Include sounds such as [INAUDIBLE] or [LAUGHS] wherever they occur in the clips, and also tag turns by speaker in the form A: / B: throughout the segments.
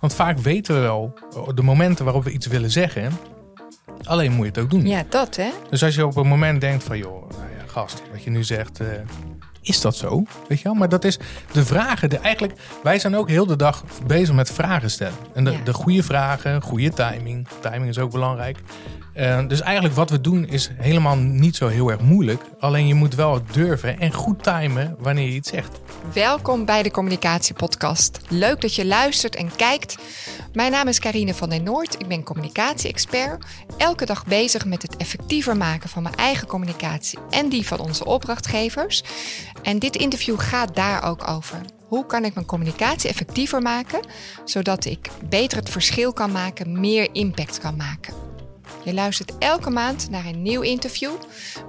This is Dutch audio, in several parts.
A: Want vaak weten we wel de momenten waarop we iets willen zeggen. Alleen moet je het ook doen.
B: Ja, dat hè.
A: Dus als je op een moment denkt van, joh, nou ja, gast, wat je nu zegt, uh, is dat zo? Weet je wel? Maar dat is de vragen. De, eigenlijk, wij zijn ook heel de dag bezig met vragen stellen. En de, de goede vragen, goede timing. Timing is ook belangrijk. Uh, dus eigenlijk wat we doen is helemaal niet zo heel erg moeilijk. Alleen je moet wel durven en goed timen wanneer je iets zegt.
B: Welkom bij de Communicatiepodcast. Leuk dat je luistert en kijkt. Mijn naam is Karine van den Noord. Ik ben communicatie-expert. Elke dag bezig met het effectiever maken van mijn eigen communicatie en die van onze opdrachtgevers. En dit interview gaat daar ook over. Hoe kan ik mijn communicatie effectiever maken, zodat ik beter het verschil kan maken, meer impact kan maken? Je luistert elke maand naar een nieuw interview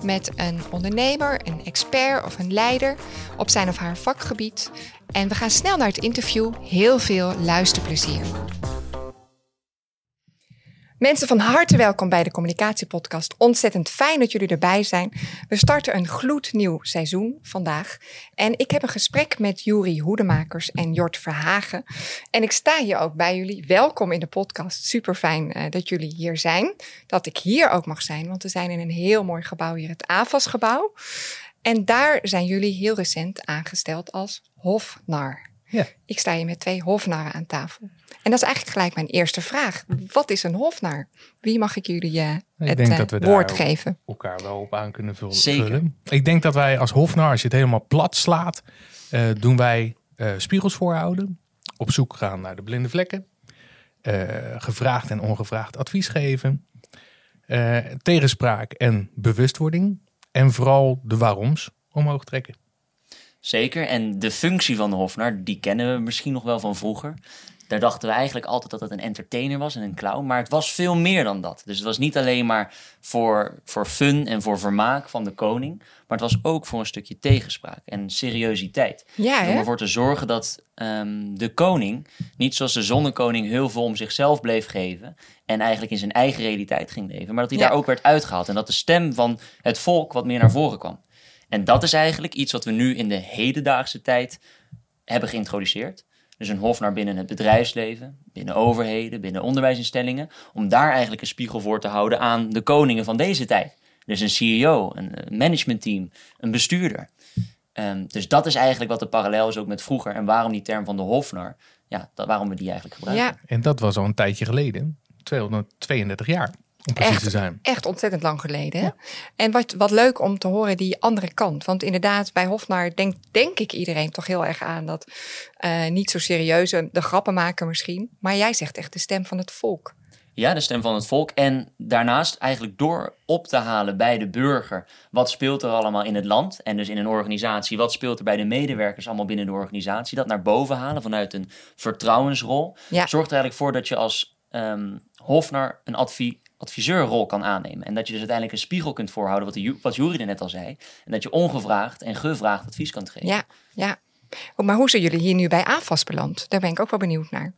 B: met een ondernemer, een expert of een leider op zijn of haar vakgebied. En we gaan snel naar het interview. Heel veel luisterplezier. Mensen van harte welkom bij de Communicatiepodcast. Ontzettend fijn dat jullie erbij zijn. We starten een gloednieuw seizoen vandaag. En ik heb een gesprek met Juri Hoedemakers en Jort Verhagen. En ik sta hier ook bij jullie. Welkom in de podcast. Super fijn uh, dat jullie hier zijn. Dat ik hier ook mag zijn, want we zijn in een heel mooi gebouw hier, het AFAS-gebouw. En daar zijn jullie heel recent aangesteld als hofnar. Ja. Ik sta hier met twee hofnarren aan tafel. En dat is eigenlijk gelijk mijn eerste vraag. Wat is een hofnar? Wie mag ik jullie uh, het denk uh, dat we woord geven?
A: elkaar wel op aan kunnen vullen. Zeker. Ik denk dat wij als hofnar, als je het helemaal plat slaat, uh, doen wij spiegels voorhouden. Op zoek gaan naar de blinde vlekken. gevraagd en ongevraagd advies geven. tegenspraak en bewustwording. En vooral de waaroms omhoog trekken.
C: Zeker. En de functie van de hofnar, die kennen we misschien nog wel van vroeger. Daar dachten we eigenlijk altijd dat het een entertainer was en een clown. Maar het was veel meer dan dat. Dus het was niet alleen maar voor, voor fun en voor vermaak van de koning. Maar het was ook voor een stukje tegenspraak en seriositeit.
B: Ja,
C: om ervoor te zorgen dat um, de koning, niet zoals de zonnekoning, heel veel om zichzelf bleef geven. En eigenlijk in zijn eigen realiteit ging leven. Maar dat hij daar ook werd uitgehaald. En dat de stem van het volk wat meer naar voren kwam. En dat is eigenlijk iets wat we nu in de hedendaagse tijd hebben geïntroduceerd. Dus een hof naar binnen het bedrijfsleven, binnen overheden, binnen onderwijsinstellingen. Om daar eigenlijk een spiegel voor te houden aan de koningen van deze tijd. Dus een CEO, een managementteam, een bestuurder. Um, dus dat is eigenlijk wat de parallel is ook met vroeger. En waarom die term van de hofnar, ja, dat, waarom we die eigenlijk gebruiken. Ja.
A: En dat was al een tijdje geleden, 232 jaar
B: echt, Echt ontzettend lang geleden. En wat, wat leuk om te horen die andere kant. Want inderdaad, bij Hofnar denkt denk ik iedereen toch heel erg aan dat uh, niet zo serieus, de grappen maken misschien. Maar jij zegt echt de stem van het volk.
C: Ja, de stem van het volk. En daarnaast eigenlijk door op te halen bij de burger. Wat speelt er allemaal in het land? En dus in een organisatie. Wat speelt er bij de medewerkers allemaal binnen de organisatie? Dat naar boven halen vanuit een vertrouwensrol. Zorgt er eigenlijk voor dat je als um, Hofnar een advie adviseurrol kan aannemen. En dat je dus uiteindelijk een spiegel kunt voorhouden, wat, de, wat Jury er net al zei. En dat je ongevraagd en gevraagd advies kan geven.
B: Ja, ja. Oh, maar hoe zijn jullie hier nu bij AFAS beland? Daar ben ik ook wel benieuwd naar.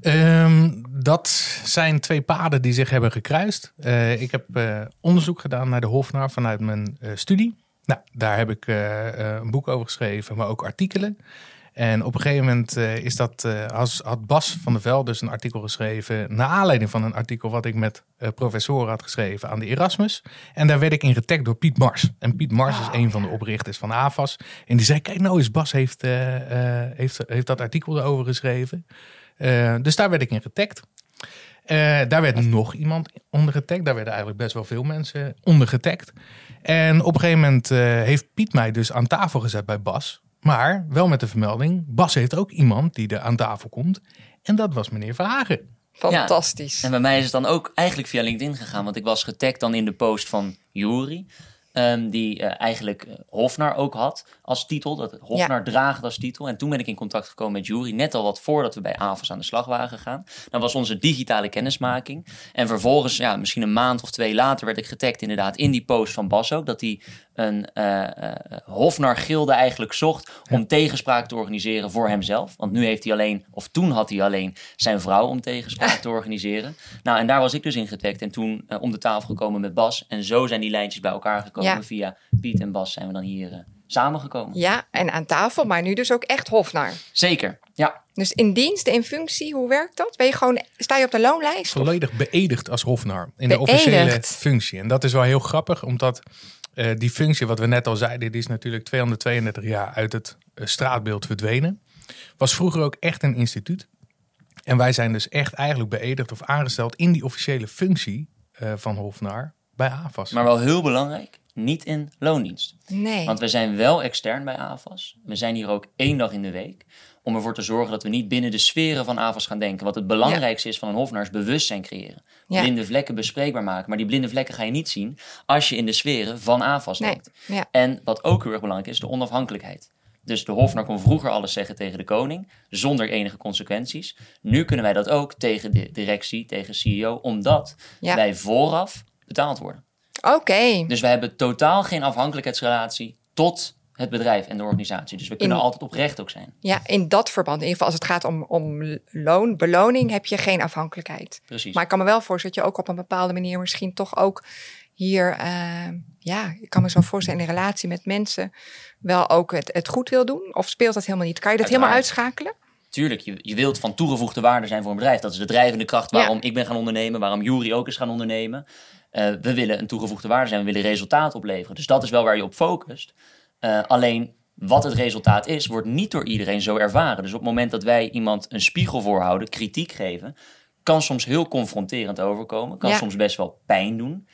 A: Um, dat zijn twee paden die zich hebben gekruist. Uh, ik heb uh, onderzoek gedaan naar de Hofnar vanuit mijn uh, studie. Nou, daar heb ik een boek over geschreven, maar ook artikelen. En op een gegeven moment uh, is dat, uh, had Bas van der Velde dus een artikel geschreven. Naar aanleiding van een artikel wat ik met uh, professoren had geschreven aan de Erasmus. En daar werd ik in getagd door Piet Mars. En Piet Mars is ah, een van de oprichters van AFAS. En die zei: Kijk, nou eens, Bas heeft, heeft, heeft dat artikel erover geschreven. dus daar werd ik in getagd. daar werd nog iemand onder getagd. Daar werden eigenlijk best wel veel mensen onder getagd. En op een gegeven moment heeft Piet mij dus aan tafel gezet bij Bas. Maar wel met de vermelding, Bas heeft ook iemand die er aan tafel komt. En dat was meneer Verhagen.
B: Fantastisch.
C: en bij mij is het dan ook eigenlijk via LinkedIn gegaan. Want ik was getagd dan in de post van Jury. Um, die uh, eigenlijk uh, Hofnar ook had als titel. Dat Hofnar ja. draagt als titel. En toen ben ik in contact gekomen met Jury. Net al wat voordat we bij AVAS aan de slag waren gegaan. Dat was onze digitale kennismaking. En vervolgens, ja, misschien een maand of twee later, werd ik getagd inderdaad in die post van Bas ook. Dat hij een uh, Hofnar-gilde eigenlijk zocht om tegenspraak te organiseren voor hemzelf. Want nu heeft hij alleen, of toen had hij alleen zijn vrouw om tegenspraak [LAUGHS] te organiseren. Nou, en daar was ik dus in getagd. En toen om de tafel gekomen met Bas. En zo zijn die lijntjes bij elkaar gekomen. Via Piet en Bas zijn we dan hier samengekomen.
B: Ja, en aan tafel, maar nu dus ook echt hofnar.
C: Zeker, ja.
B: Dus in dienst, in functie, hoe werkt dat? Ben je gewoon, sta je op de loonlijst? of-
A: Volledig beëdigd als hofnar in de officiële functie. En dat is wel heel grappig, omdat eh, die functie, wat we net al zeiden, die is natuurlijk 232 jaar uit het eh, straatbeeld verdwenen. Was vroeger ook echt een instituut. En wij zijn dus echt eigenlijk beëdigd of aangesteld in die officiële functie eh, van hofnar bij AFAS.
C: Maar wel heel belangrijk, niet in loondienst.
B: Nee.
C: Want we zijn wel extern bij AFAS. We zijn hier ook één dag in de week. Om ervoor te zorgen dat we niet binnen de sferen van AFAS gaan denken. Wat het belangrijkste is van een hofnaar is bewustzijn creëren.
B: Ja.
C: Blinde vlekken bespreekbaar maken. Maar die blinde vlekken ga je niet zien als je in de sferen van AFAS
B: Nee.
C: denkt.
B: Ja.
C: En wat ook heel erg belangrijk is, de onafhankelijkheid. Dus de hofnar kon vroeger alles zeggen tegen de koning, zonder enige consequenties. Nu kunnen wij dat ook tegen de directie, tegen CEO, omdat
B: Ja.
C: wij vooraf betaald worden.
B: Oké.
C: Dus wij hebben totaal geen afhankelijkheidsrelatie tot het bedrijf en de organisatie. Dus we kunnen
B: In-
C: altijd oprecht ook zijn.
B: Ja, in dat verband, in ieder geval als het gaat om, om loon, beloning, heb je geen afhankelijkheid.
C: Precies.
B: Maar ik kan me wel voorstellen dat je ook op een bepaalde manier misschien toch ook hier, eh, ja, ik kan me zo voorstellen in een relatie met mensen wel ook het, het goed wil doen. Of speelt dat helemaal niet? Kan je dat helemaal uitschakelen?
C: Tuurlijk, je, je wilt van toegevoegde waarde zijn voor een bedrijf. Dat is de drijvende kracht
B: Ja.
C: waarom ik ben gaan ondernemen, waarom Jury ook is gaan ondernemen. Eh, we willen een toegevoegde waarde zijn, we willen resultaat opleveren. Dus dat is wel waar je op focust. Eh, alleen wat het resultaat is, wordt niet door iedereen zo ervaren. Dus op het moment dat wij iemand een spiegel voorhouden, kritiek geven, kan soms heel confronterend overkomen, kan
B: Ja.
C: soms best wel pijn doen.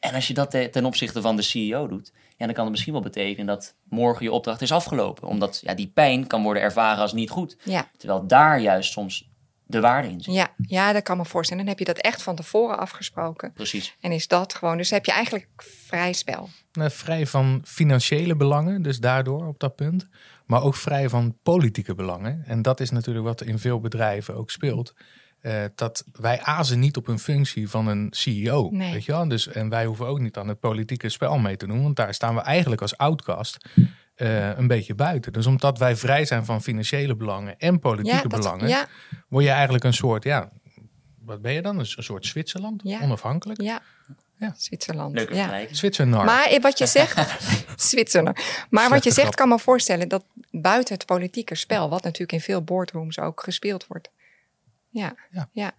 C: En als je dat te- ten opzichte van de CEO doet, ja, dan kan het misschien wel betekenen dat morgen je opdracht is afgelopen. Omdat ja, die pijn kan worden ervaren als niet goed.
B: Ja,
C: Terwijl daar juist soms de waarde in zit.
B: ja, ja, dat kan me voorstellen. Dan heb je dat echt van tevoren afgesproken.
C: Precies.
B: En is dat gewoon, dus heb je eigenlijk vrij spel.
A: Vrij van financiële belangen, dus daardoor op dat punt. Maar ook vrij van politieke belangen. En dat is natuurlijk wat in veel bedrijven ook speelt. Eh, dat wij azen niet op een functie van een CEO.
B: Nee.
A: Weet je wel? Dus, en wij hoeven ook niet aan het politieke spel mee te doen. Want daar staan we eigenlijk als outcast eh, een beetje buiten. Dus omdat wij vrij zijn van financiële belangen en politieke
B: Ja, dat,
A: belangen,
B: ja,
A: word je eigenlijk een soort, ja, wat ben je dan? Een soort Zwitserland,
B: Ja.
A: onafhankelijk.
B: ja.
A: Ja.
B: Zwitserland.
C: Leuke
B: ja.
C: vergelijking.
A: Zwitsernar. [LAUGHS]
B: Maar wat je zegt, Zwitserland. Maar wat je zegt, kan me voorstellen dat buiten het politieke spel, wat natuurlijk in veel boardrooms ook gespeeld wordt. Ja, ja.
A: Ja.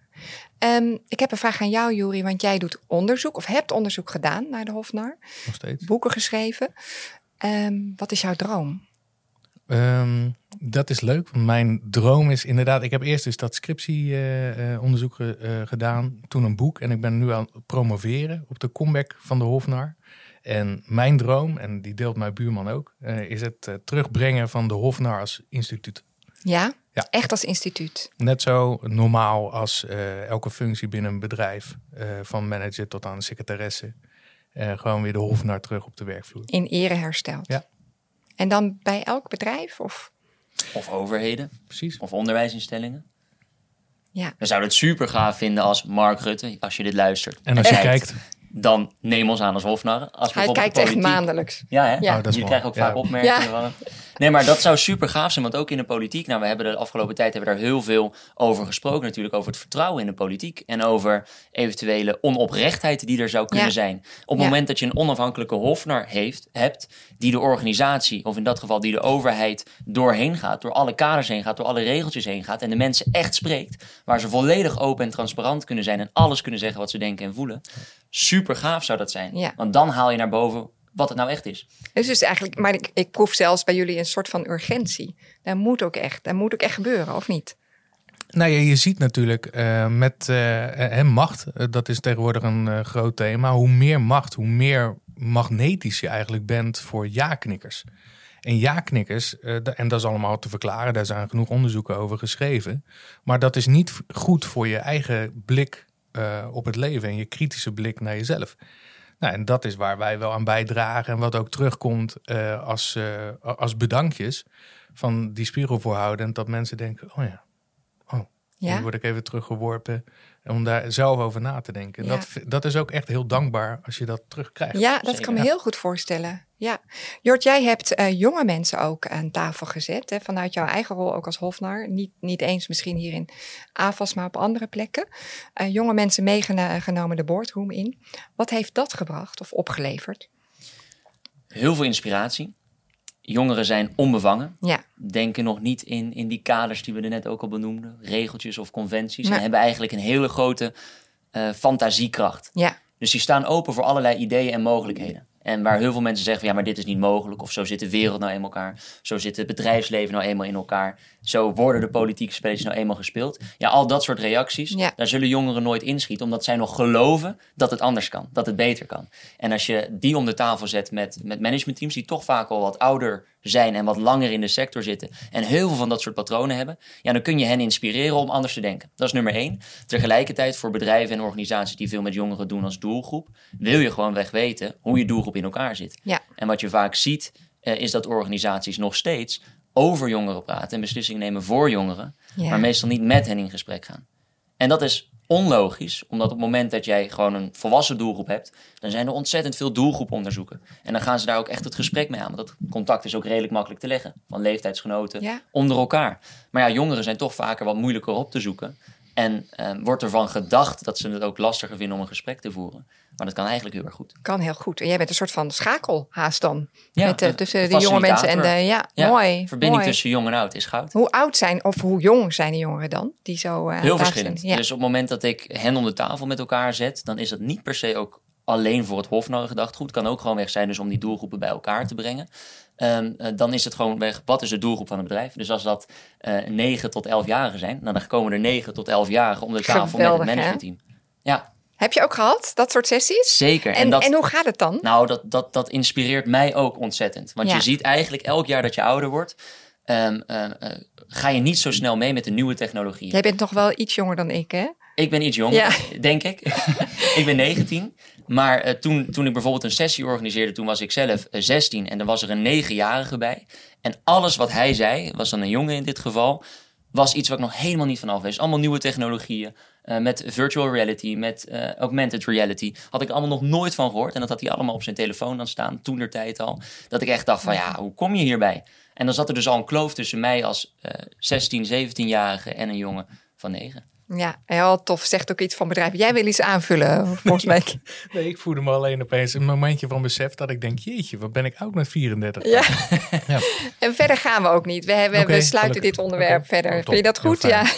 B: Ehm, ik heb een vraag aan jou, Juri, want jij doet onderzoek of hebt onderzoek gedaan naar de Hofnar,
A: Nog steeds.
B: boeken geschreven. Ehm, wat is jouw droom?
A: Ehm, dat is leuk, mijn droom is inderdaad... Ik heb eerst dus dat scriptieonderzoek gedaan, toen een boek. En ik ben nu aan het promoveren op de comeback van de Hofnar. En mijn droom, en die deelt mijn buurman ook... eh, is het eh, terugbrengen van de Hofnar als instituut.
B: Ja?
A: Ja.
B: Echt als instituut.
A: Net zo normaal als eh, elke functie binnen een bedrijf. eh, van manager tot aan secretaresse. Eh, gewoon weer de Hofnar terug op de werkvloer.
B: In ere hersteld.
A: Ja.
B: En dan bij elk bedrijf? Of?
C: Of overheden,
A: Precies.
C: of onderwijsinstellingen.
B: Ja.
C: We zouden het super gaaf vinden als Mark Rutte, als je dit luistert.
A: En als je kijkt...
C: Dan neem ons aan als hofnarren. Als
B: Hij
C: bijvoorbeeld
B: kijkt echt maandelijks.
C: Ja, hè?
B: Ja.
A: Oh, dat is
C: je
A: mooi.
C: krijgt ook
A: Ja.
C: vaak opmerkingen
B: Ja.
C: van hem. Nee, maar dat zou super gaaf zijn, want ook in de politiek. Nou, we hebben de afgelopen tijd hebben we daar heel veel over gesproken. Natuurlijk over het vertrouwen in de politiek. En over eventuele onoprechtheid die er zou kunnen
B: Ja.
C: zijn. Op het moment dat je een onafhankelijke hofnar heeft, hebt, die de organisatie, of in dat geval die de overheid, doorheen gaat. Door alle kaders heen gaat, door alle regeltjes heen gaat. En de mensen echt spreekt. Waar ze volledig open en transparant kunnen zijn. En alles kunnen zeggen wat ze denken en voelen. Super gaaf zou dat zijn.
B: Ja.
C: Want dan haal je naar boven wat het nou echt is.
B: Dus, dus eigenlijk, maar ik, ik proef zelfs bij jullie een soort van urgentie. Dat moet ook echt, dat moet ook echt gebeuren, of niet?
A: Nou ja, je ziet natuurlijk eh, met eh, eh, macht, dat is tegenwoordig een eh, groot thema. Hoe meer macht, hoe meer magnetisch je eigenlijk bent voor ja-knikkers. En ja-knikkers, eh, en dat is allemaal te verklaren, daar zijn genoeg onderzoeken over geschreven. Maar dat is niet goed voor je eigen blik eh, op het leven en je kritische blik naar jezelf. Nou, en dat is waar wij wel aan bijdragen en wat ook terugkomt eh, als, eh, als bedankjes van die spiegel voorhouden. Dat mensen denken, oh ja,
B: Ja.
A: nu word ik even teruggeworpen om daar zelf over na te denken.
B: Ja.
A: Dat, dat is ook echt heel dankbaar als je dat terugkrijgt.
B: Ja, dat
C: Zeker,
B: kan me heel goed voorstellen. Ja. Jort, jij hebt eh, jonge mensen ook aan tafel gezet. Hè, vanuit jouw eigen rol ook als hofnar. Niet, niet eens misschien hier in AFAS, maar op andere plekken. Eh, jonge mensen meegenomen de boardroom in. Wat heeft dat gebracht of opgeleverd?
C: Heel veel inspiratie. Jongeren zijn onbevangen.
B: Ja.
C: Denken nog niet in, in die kaders die we er net ook al benoemden. Regeltjes of conventies.
B: Nee.
C: En hebben eigenlijk een hele grote eh, fantasiekracht.
B: Ja.
C: Dus die staan open voor allerlei ideeën en mogelijkheden. En waar heel veel mensen zeggen, van, ja, maar dit is niet mogelijk. Of zo zit de wereld nou in elkaar. Zo zit het bedrijfsleven nou eenmaal in elkaar. Zo worden de politieke spelletjes nou eenmaal gespeeld. Ja, al dat soort reacties,
B: Ja.
C: daar zullen jongeren nooit inschieten. Omdat zij nog geloven dat het anders kan. Dat het beter kan. En als je die om de tafel zet met, met managementteams... die toch vaak al wat ouder zijn en wat langer in de sector zitten... en heel veel van dat soort patronen hebben... ja, dan kun je hen inspireren om anders te denken. Dat is nummer één. Tegelijkertijd voor bedrijven en organisaties... die veel met jongeren doen als doelgroep... wil je gewoon weg weten hoe je doelgroep in elkaar zit.
B: Ja.
C: En wat je vaak ziet, eh, is dat organisaties nog steeds over jongeren praten en beslissingen nemen voor jongeren,
B: Ja.
C: maar meestal niet met hen in gesprek gaan. En dat is onlogisch, omdat op het moment dat jij gewoon een volwassen doelgroep hebt, dan zijn er ontzettend veel doelgroeponderzoeken. En dan gaan ze daar ook echt het gesprek mee aan, want dat contact is ook redelijk makkelijk te leggen, van leeftijdsgenoten
B: Ja.
C: onder elkaar. Maar ja, jongeren zijn toch vaker wat moeilijker op te zoeken. En eh, wordt ervan gedacht dat ze het ook lastiger vinden om een gesprek te voeren. Maar dat kan eigenlijk heel erg goed.
B: Kan heel goed. En jij bent een soort van schakelhaast dan.
C: Ja,
B: met, eh, tussen de jonge mensen en de... Ja,
C: Ja,
B: mooi.
C: Verbinding
B: mooi.
C: tussen jong en oud is goud.
B: Hoe oud zijn of hoe jong zijn de jongeren dan? Die zo eh,
C: Heel verschillend.
B: Ja.
C: Dus op het moment dat ik hen om de tafel met elkaar zet, dan is dat niet per se ook alleen voor het Hofnar gedacht. Het kan ook gewoon weg zijn dus om die doelgroepen bij elkaar te brengen. Ehm, eh, dan is het gewoon weg, wat is de doelgroep van het bedrijf? Dus als dat eh 9 tot 11-jarigen zijn, nou, dan komen er 9 tot 11-jarigen om de tafel met het managementteam. Ja,
B: Heb je ook gehad, dat soort sessies?
C: zeker.
B: En,
C: dat,
B: en hoe gaat het dan?
C: Nou, dat, dat, dat inspireert mij ook ontzettend. Want
B: Ja.
C: je ziet eigenlijk elk jaar dat je ouder wordt, ehm, eh, eh, ga je niet zo snel mee met de nieuwe technologieën.
B: Jij bent nog wel iets jonger dan ik, hè?
C: Ik ben iets jonger,
B: Ja. [LAUGHS]
C: denk ik. [LAUGHS] ik ben 19. Maar eh, toen, toen ik bijvoorbeeld een sessie organiseerde, toen was ik zelf eh, 16 en er was er een negenjarige bij. En alles wat hij zei, was dan een jongen in dit geval, was iets wat ik nog helemaal niet vanaf wist. Allemaal nieuwe technologieën, eh, met virtual reality, met eh, augmented reality. Had ik allemaal nog nooit van gehoord. En dat had hij allemaal op zijn telefoon dan staan, toen der tijd al. Dat ik echt dacht van ja, hoe kom je hierbij? En dan zat er dus al een kloof tussen mij als eh 16, 17-jarige en een jongen van 9.
B: Ja, heel tof. Zegt ook iets van bedrijf. Jij wil iets aanvullen, volgens [LAUGHS] mij.
A: Nee, ik voelde me alleen opeens een momentje van besef dat ik denk, jeetje, wat ben ik oud met 34.
B: Ja.
A: Ja.
B: En verder gaan we ook niet. We, hebben, we sluiten
A: gelukkig.
B: dit onderwerp verder.
A: oh.
B: Vind je dat goed? Ja. [LAUGHS]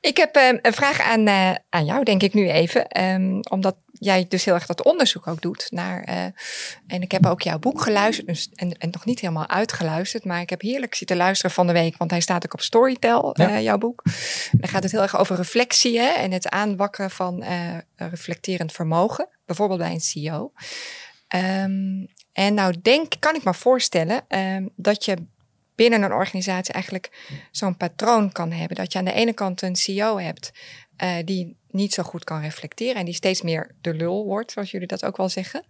B: ik heb eh, een vraag aan, eh, aan jou, denk ik nu even. Ehm, omdat jij dus heel erg dat onderzoek ook doet. Naar, eh, en ik heb ook jouw boek geluisterd. Dus, en, en nog niet helemaal uitgeluisterd. Maar ik heb heerlijk zitten luisteren van de week. Want hij staat ook op Storytel,
A: Ja.
B: eh, jouw boek. Dan gaat het heel erg over reflectie hè, en het aanwakkeren van reflecterend vermogen. Bijvoorbeeld bij een CEO. Ehm, en nou denk, kan ik me voorstellen ehm, dat je binnen een organisatie eigenlijk zo'n patroon kan hebben. Dat je aan de ene kant een CEO hebt eh, die niet zo goed kan reflecteren en die steeds meer de lul wordt, zoals jullie dat ook wel zeggen.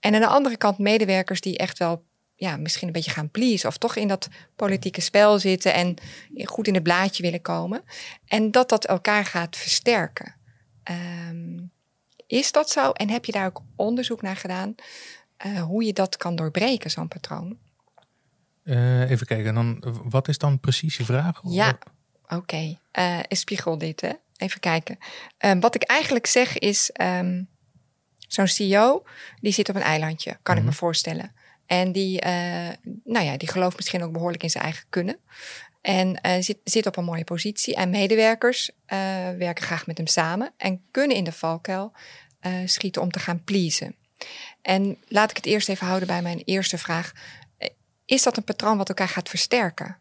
B: En aan de andere kant medewerkers die echt wel ja, misschien een beetje gaan pleasen of toch in dat politieke spel zitten en goed in het blaadje willen komen. En dat dat elkaar gaat versterken. Ehm, is dat zo? En heb je daar ook onderzoek naar gedaan eh, hoe je dat kan doorbreken, zo'n patroon?
A: Eh, even kijken, dan, wat is dan precies je vraag?
B: Ja, oké. Eh, een spiegel dit, hè? Even kijken. Ehm, wat ik eigenlijk zeg is, ehm, zo'n CEO, die zit op een eilandje, kan ik me voorstellen. En die, eh, nou ja, die gelooft misschien ook behoorlijk in zijn eigen kunnen. En zit, zit op een mooie positie. En medewerkers werken graag met hem samen en kunnen in de valkuil schieten om te gaan pleasen. En laat ik het eerst even houden bij mijn eerste vraag. Is dat een patroon wat elkaar gaat versterken?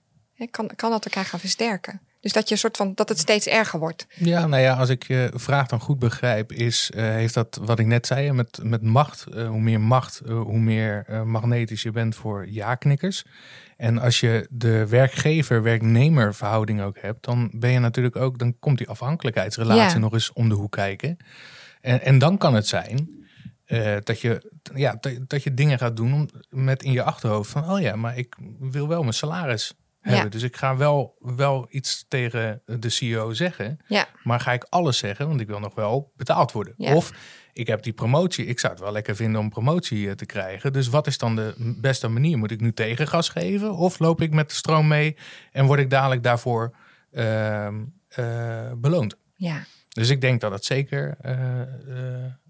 B: Kan, kan dat elkaar gaan versterken? Dus dat je een soort van dat het steeds erger wordt.
A: Ja, nou ja, als ik je vraag dan goed begrijp, is, eh, heeft dat wat ik net zei, met, met macht, eh, hoe meer macht, eh, hoe meer magnetisch je bent voor ja-knikkers. En als je de werkgever-werknemer verhouding ook hebt, dan ben je natuurlijk ook, dan komt die afhankelijkheidsrelatie
B: Ja.
A: nog eens om de hoek kijken. En, en dan kan het zijn eh, dat, je, ja, dat, dat je dingen gaat doen om, met in je achterhoofd van, oh ja, maar ik wil wel mijn salaris hebben.
B: Ja.
A: Dus ik ga wel, wel iets tegen de CEO zeggen.
B: Ja,
A: Maar ga ik alles zeggen, want ik wil nog wel betaald worden.
B: Ja.
A: Of ik heb die promotie, ik zou het wel lekker vinden om promotie eh, te krijgen. Dus wat is dan de beste manier? Moet ik nu tegengas geven? Of loop ik met de stroom mee en word ik dadelijk daarvoor ehm, eh, beloond?
B: ja,
A: Dus ik denk dat het zeker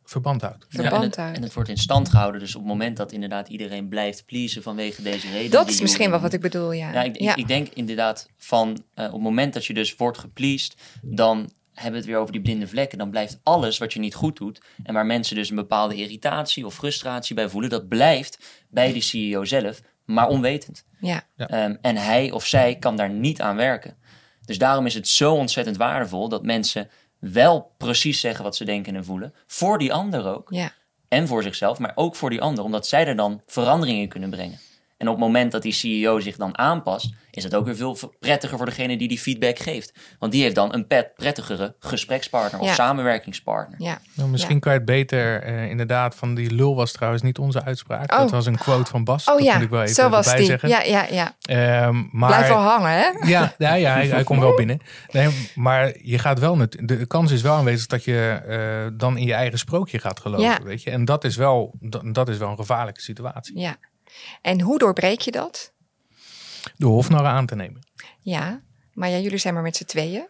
A: verband houdt.
C: Ja, en,
B: verband
C: het,
B: houdt.
C: en het wordt in stand gehouden. Dus op het moment dat inderdaad iedereen blijft pleasen vanwege deze reden.
B: Dat is misschien wel wat ik bedoel, ja.
C: Ja, ik, ik, ik denk inderdaad van eh, op het moment dat je dus wordt gepleased, dan hebben we het weer over die blinde vlekken. Dan blijft alles wat je niet goed doet en waar mensen dus een bepaalde irritatie of frustratie bij voelen, dat blijft bij die CEO zelf, maar onwetend.
B: ja.
A: Ja.
C: Ehm, en hij of zij kan daar niet aan werken. Dus daarom is het zo ontzettend waardevol dat mensen wel precies zeggen wat ze denken en voelen. Voor die ander ook.
B: ja.
C: En voor zichzelf, maar ook voor die ander. Omdat zij er dan veranderingen in kunnen brengen. En op het moment dat die CEO zich dan aanpast, is het ook weer veel prettiger voor degene die die feedback geeft. Want die heeft dan een pet prettigere gesprekspartner of
B: Ja.
C: samenwerkingspartner.
B: ja.
A: Nou, misschien kan je het beter, eh, inderdaad, van die lul was trouwens niet onze uitspraak.
B: Oh.
A: Dat was een quote van Bas.
B: Oh
A: dat
B: ja,
A: moet ik wel even
B: zo was die.
A: zeggen.
B: Ja, ja, ja.
A: Ehm, maar,
B: Blijf wel hangen, hè?
A: Ja, [LAUGHS] ja, ja hij, hij komt wel binnen. Nee, maar je gaat wel de kans is wel aanwezig dat je eh, dan in je eigen sprookje gaat geloven.
B: Ja.
A: Weet je? En dat is, wel, dat, dat is wel een gevaarlijke situatie.
B: Ja. En hoe doorbreek je dat?
A: De hofnarren aan te nemen.
B: Ja, maar ja, jullie zijn maar met z'n tweeën.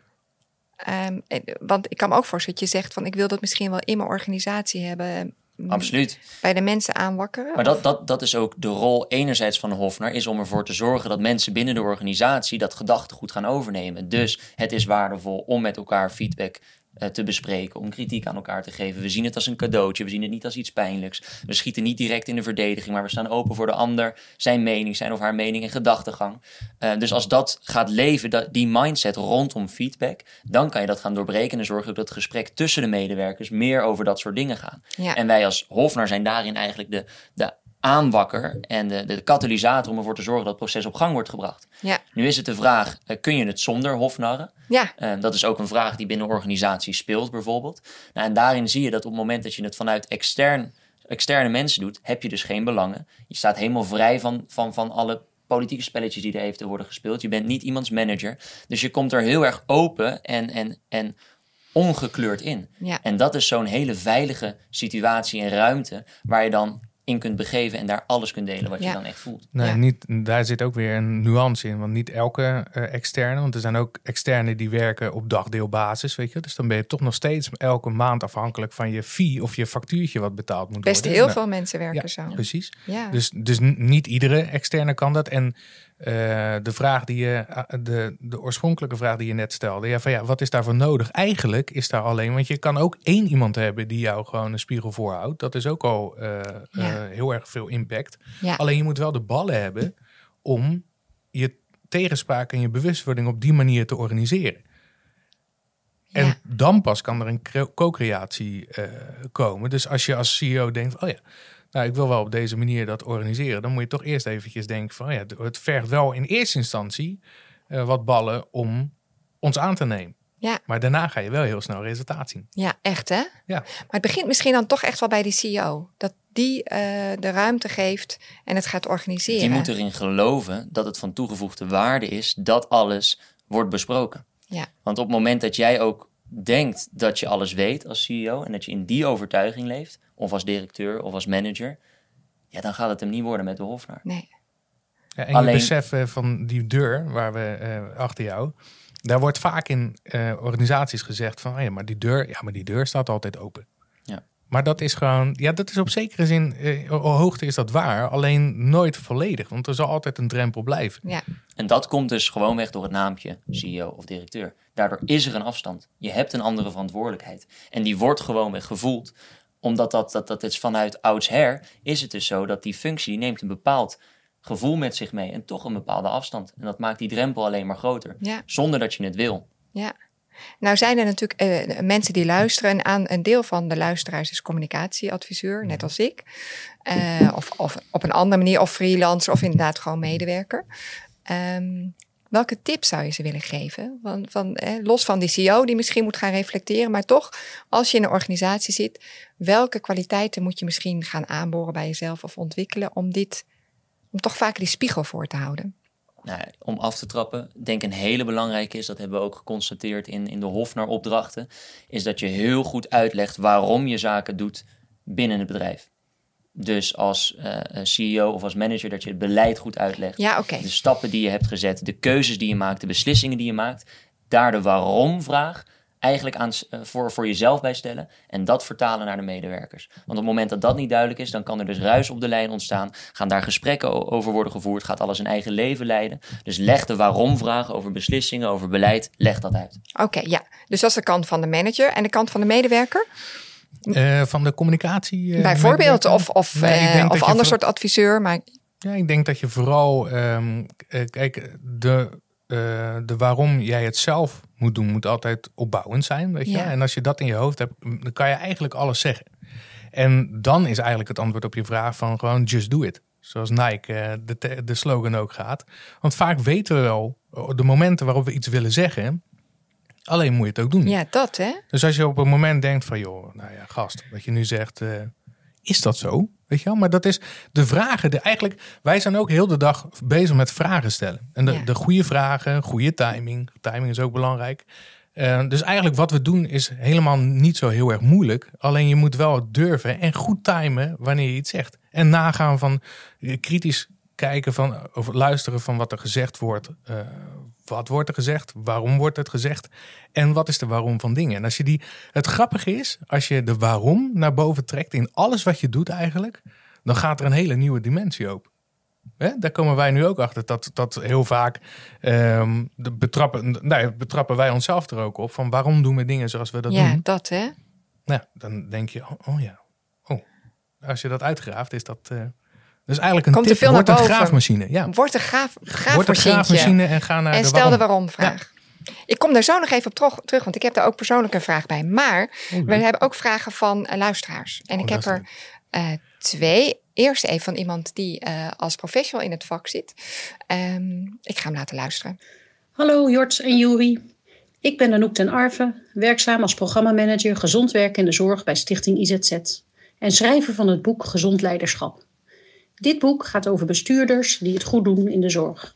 B: Ehm, en- want ik kan me ook voorstellen dat je zegt van ik wil dat misschien wel in mijn organisatie hebben.
C: Absoluut.
B: Bij de mensen aanwakkeren.
C: Maar dat, dat, dat is ook de rol enerzijds van de Hofnar, is om ervoor te zorgen dat mensen binnen de organisatie dat gedachtegoed gaan overnemen. Dus het is waardevol om met elkaar feedback te bespreken, om kritiek aan elkaar te geven. We zien het als een cadeautje, we zien het niet als iets pijnlijks. We schieten niet direct in de verdediging, maar we staan open voor de ander, zijn mening, zijn of haar mening en gedachtegang. Eh, dus als dat gaat leven, dat, die mindset rondom feedback, dan kan je dat gaan doorbreken en zorgen dat het gesprek tussen de medewerkers meer over dat soort dingen gaan.
B: Ja.
C: En wij als Hofnar zijn daarin eigenlijk de, de aanwakker en de, de katalysator om ervoor te zorgen dat het proces op gang wordt gebracht.
B: Ja,
C: Nu is het de vraag, eh, kun je het zonder Hofnarren?
B: ja,
C: Eh, dat is ook een vraag die binnen organisaties speelt bijvoorbeeld. Nou, en daarin zie je dat op het moment dat je het vanuit extern, externe mensen doet, heb je dus geen belangen. Je staat helemaal vrij van, van, van alle politieke spelletjes die er eventueel worden gespeeld. Je bent niet iemands manager. Dus je komt er heel erg open en, en, en ongekleurd in.
B: ja.
C: En dat is zo'n hele veilige situatie en ruimte waar je dan in kunt begeven en daar alles kunt delen wat
B: Ja.
C: je dan echt voelt.
A: Nee,
B: Ja.
A: niet, daar zit ook weer een nuance in. Want niet elke eh, externe, want er zijn ook externe die werken op dagdeelbasis, weet je. Dus dan ben je toch nog steeds elke maand afhankelijk van je fee of je factuurtje wat betaald moet
B: Best
A: worden.
B: heel
A: Nou,
B: veel mensen werken
A: Ja,
B: zo.
A: precies.
B: Ja.
A: Dus, dus niet iedere externe kan dat. En eh, de vraag die je, eh, de, de oorspronkelijke vraag die je net stelde, ja, van ja, wat is daarvoor nodig? Eigenlijk is daar alleen, want je kan ook één iemand hebben die jou gewoon een spiegel voorhoudt. Dat is ook al eh,
B: Ja.
A: heel erg veel impact.
B: Ja.
A: Alleen je moet wel de ballen hebben om je tegenspraak en je bewustwording op die manier te organiseren. En dan pas kan er een cre- co-creatie komen. Dus als je als CEO denkt, oh ja, nou ik wil wel op deze manier dat organiseren, dan moet je toch eerst eventjes denken van, oh ja, het vergt wel in eerste instantie eh, wat ballen om ons aan te nemen.
B: Ja.
A: Maar daarna ga je wel heel snel resultaat zien.
B: Ja, echt hè?
A: Ja.
B: Maar het begint misschien dan toch echt wel bij die CEO. Dat die eh, de ruimte geeft en het gaat organiseren.
C: Die moet erin geloven dat het van toegevoegde waarde is dat alles wordt besproken.
B: Ja.
C: Want op het moment dat jij ook denkt dat je alles weet als CEO en dat je in die overtuiging leeft, of als directeur of als manager, ja, dan gaat het hem niet worden met de hofnaar.
B: Nee.
A: Ja, en
C: Alleen-
A: je besef eh, van die deur waar we eh, achter jou, daar wordt vaak in eh, organisaties gezegd van, oh ja, maar die deur, ja, maar die deur staat altijd open.
C: Ja.
A: Maar dat is gewoon, ja, dat is op zekere zin, eh, hoogte is dat waar, alleen nooit volledig, want er zal altijd een drempel blijven.
B: Ja.
C: En dat komt dus gewoonweg door het naampje CEO of directeur. Daardoor is er een afstand. Je hebt een andere verantwoordelijkheid. En die wordt gewoonweg gevoeld. Omdat dat, dat, dat is vanuit oudsher is het dus zo dat die functie neemt een bepaald gevoel met zich mee. En toch een bepaalde afstand. En dat maakt die drempel alleen maar groter.
B: Ja.
C: Zonder dat je het wil.
B: Ja. Nou zijn er natuurlijk eh, mensen die luisteren. En aan een deel van de luisteraars is communicatieadviseur, net als ik. Eh, of, of op een andere manier, of freelancer, of inderdaad gewoon medewerker. Ehm, welke tips zou je ze willen geven? Van, van, los van die CEO die misschien moet gaan reflecteren, maar toch, als je in een organisatie zit, welke kwaliteiten moet je misschien gaan aanboren bij jezelf of ontwikkelen om dit, om toch vaak die spiegel voor te houden?
C: Nou, om af te trappen, denk een hele belangrijke is, dat hebben we ook geconstateerd in, in de Hofnar opdrachten, is dat je heel goed uitlegt waarom je zaken doet binnen het bedrijf. Dus als eh, CEO of als manager dat je het beleid goed uitlegt.
B: Ja.
C: De stappen die je hebt gezet, de keuzes die je maakt, de beslissingen die je maakt. Daar de waarom-vraag eigenlijk aan, uh, voor, voor jezelf bijstellen en dat vertalen naar de medewerkers. Want op het moment dat dat niet duidelijk is, dan kan er dus ruis op de lijn ontstaan. Gaan daar gesprekken over worden gevoerd, gaat alles een eigen leven leiden. Dus leg de waarom-vragen over beslissingen, over beleid, leg dat uit.
B: Oké, ja. Dus dat is de kant van de manager en de kant van de medewerker?
A: Uh, van de communicatie. Uh,
B: Bijvoorbeeld, of, of, nee, uh, of ander soort adviseur. Maar...
A: Ja, ik denk dat je vooral, um, kijk, de, de waarom jij het zelf moet doen, moet altijd opbouwend zijn. Weet je? Ja. En als je dat in je hoofd hebt, dan kan je eigenlijk alles zeggen. En dan is eigenlijk het antwoord op je vraag van gewoon just do it. Zoals Nike de, de slogan ook gaat. Want vaak weten we wel de momenten waarop we iets willen zeggen. Alleen moet je het ook doen.
B: Ja, dat hè.
A: Dus als je op een moment denkt van, joh, nou ja, gast, wat je nu zegt, uh, is dat zo? Weet je wel? Maar dat is de vragen. De, eigenlijk, wij zijn ook heel de dag bezig met vragen stellen. En de, ja. de goede vragen, goede timing. Timing is ook belangrijk. Uh, dus eigenlijk wat we doen is helemaal niet zo heel erg moeilijk. Alleen je moet wel durven en goed timen wanneer je iets zegt. En nagaan van kritisch kijken van, of luisteren van wat er gezegd wordt. Uh, wat wordt er gezegd? Waarom wordt het gezegd? En wat is de waarom van dingen? En als je die, het grappige is, als je de waarom naar boven trekt in alles wat je doet eigenlijk, dan gaat er een hele nieuwe dimensie open. Hè? Daar komen wij nu ook achter dat, dat heel vaak um, de betrappen, nou, betrappen wij onszelf er ook op van waarom doen we dingen zoals we dat
B: ja,
A: doen.
B: Ja, dat hè?
A: Nou, dan denk je, oh, oh, ja, oh. Als je dat uitgraaft, is dat. Uh, dus eigenlijk een
B: Komt
A: tip,
B: veel
A: wordt
B: naar
A: een
B: boven.
A: graafmachine. Ja.
B: Wordt een graaf, graafmachine.
A: Wordt een graafmachine en ga naar
B: en
A: de
B: stel
A: waarom.
B: de waarom-vraag. Ja. Ik kom daar zo nog even op terug, want ik heb daar ook persoonlijk een vraag bij. Maar
A: Oh,
B: we hebben ook vragen van uh, luisteraars. En
A: Oh,
B: ik heb
A: dat is
B: er uh, twee. Eerst even van iemand die uh, als professional in het vak zit. Um, ik ga hem laten luisteren.
D: Hallo Jort en Juri. Ik ben Anouk ten Arve, werkzaam als programmamanager gezond werken in de zorg bij Stichting IZZ. En schrijver van het boek Gezond Leiderschap. Dit boek gaat over bestuurders die het goed doen in de zorg.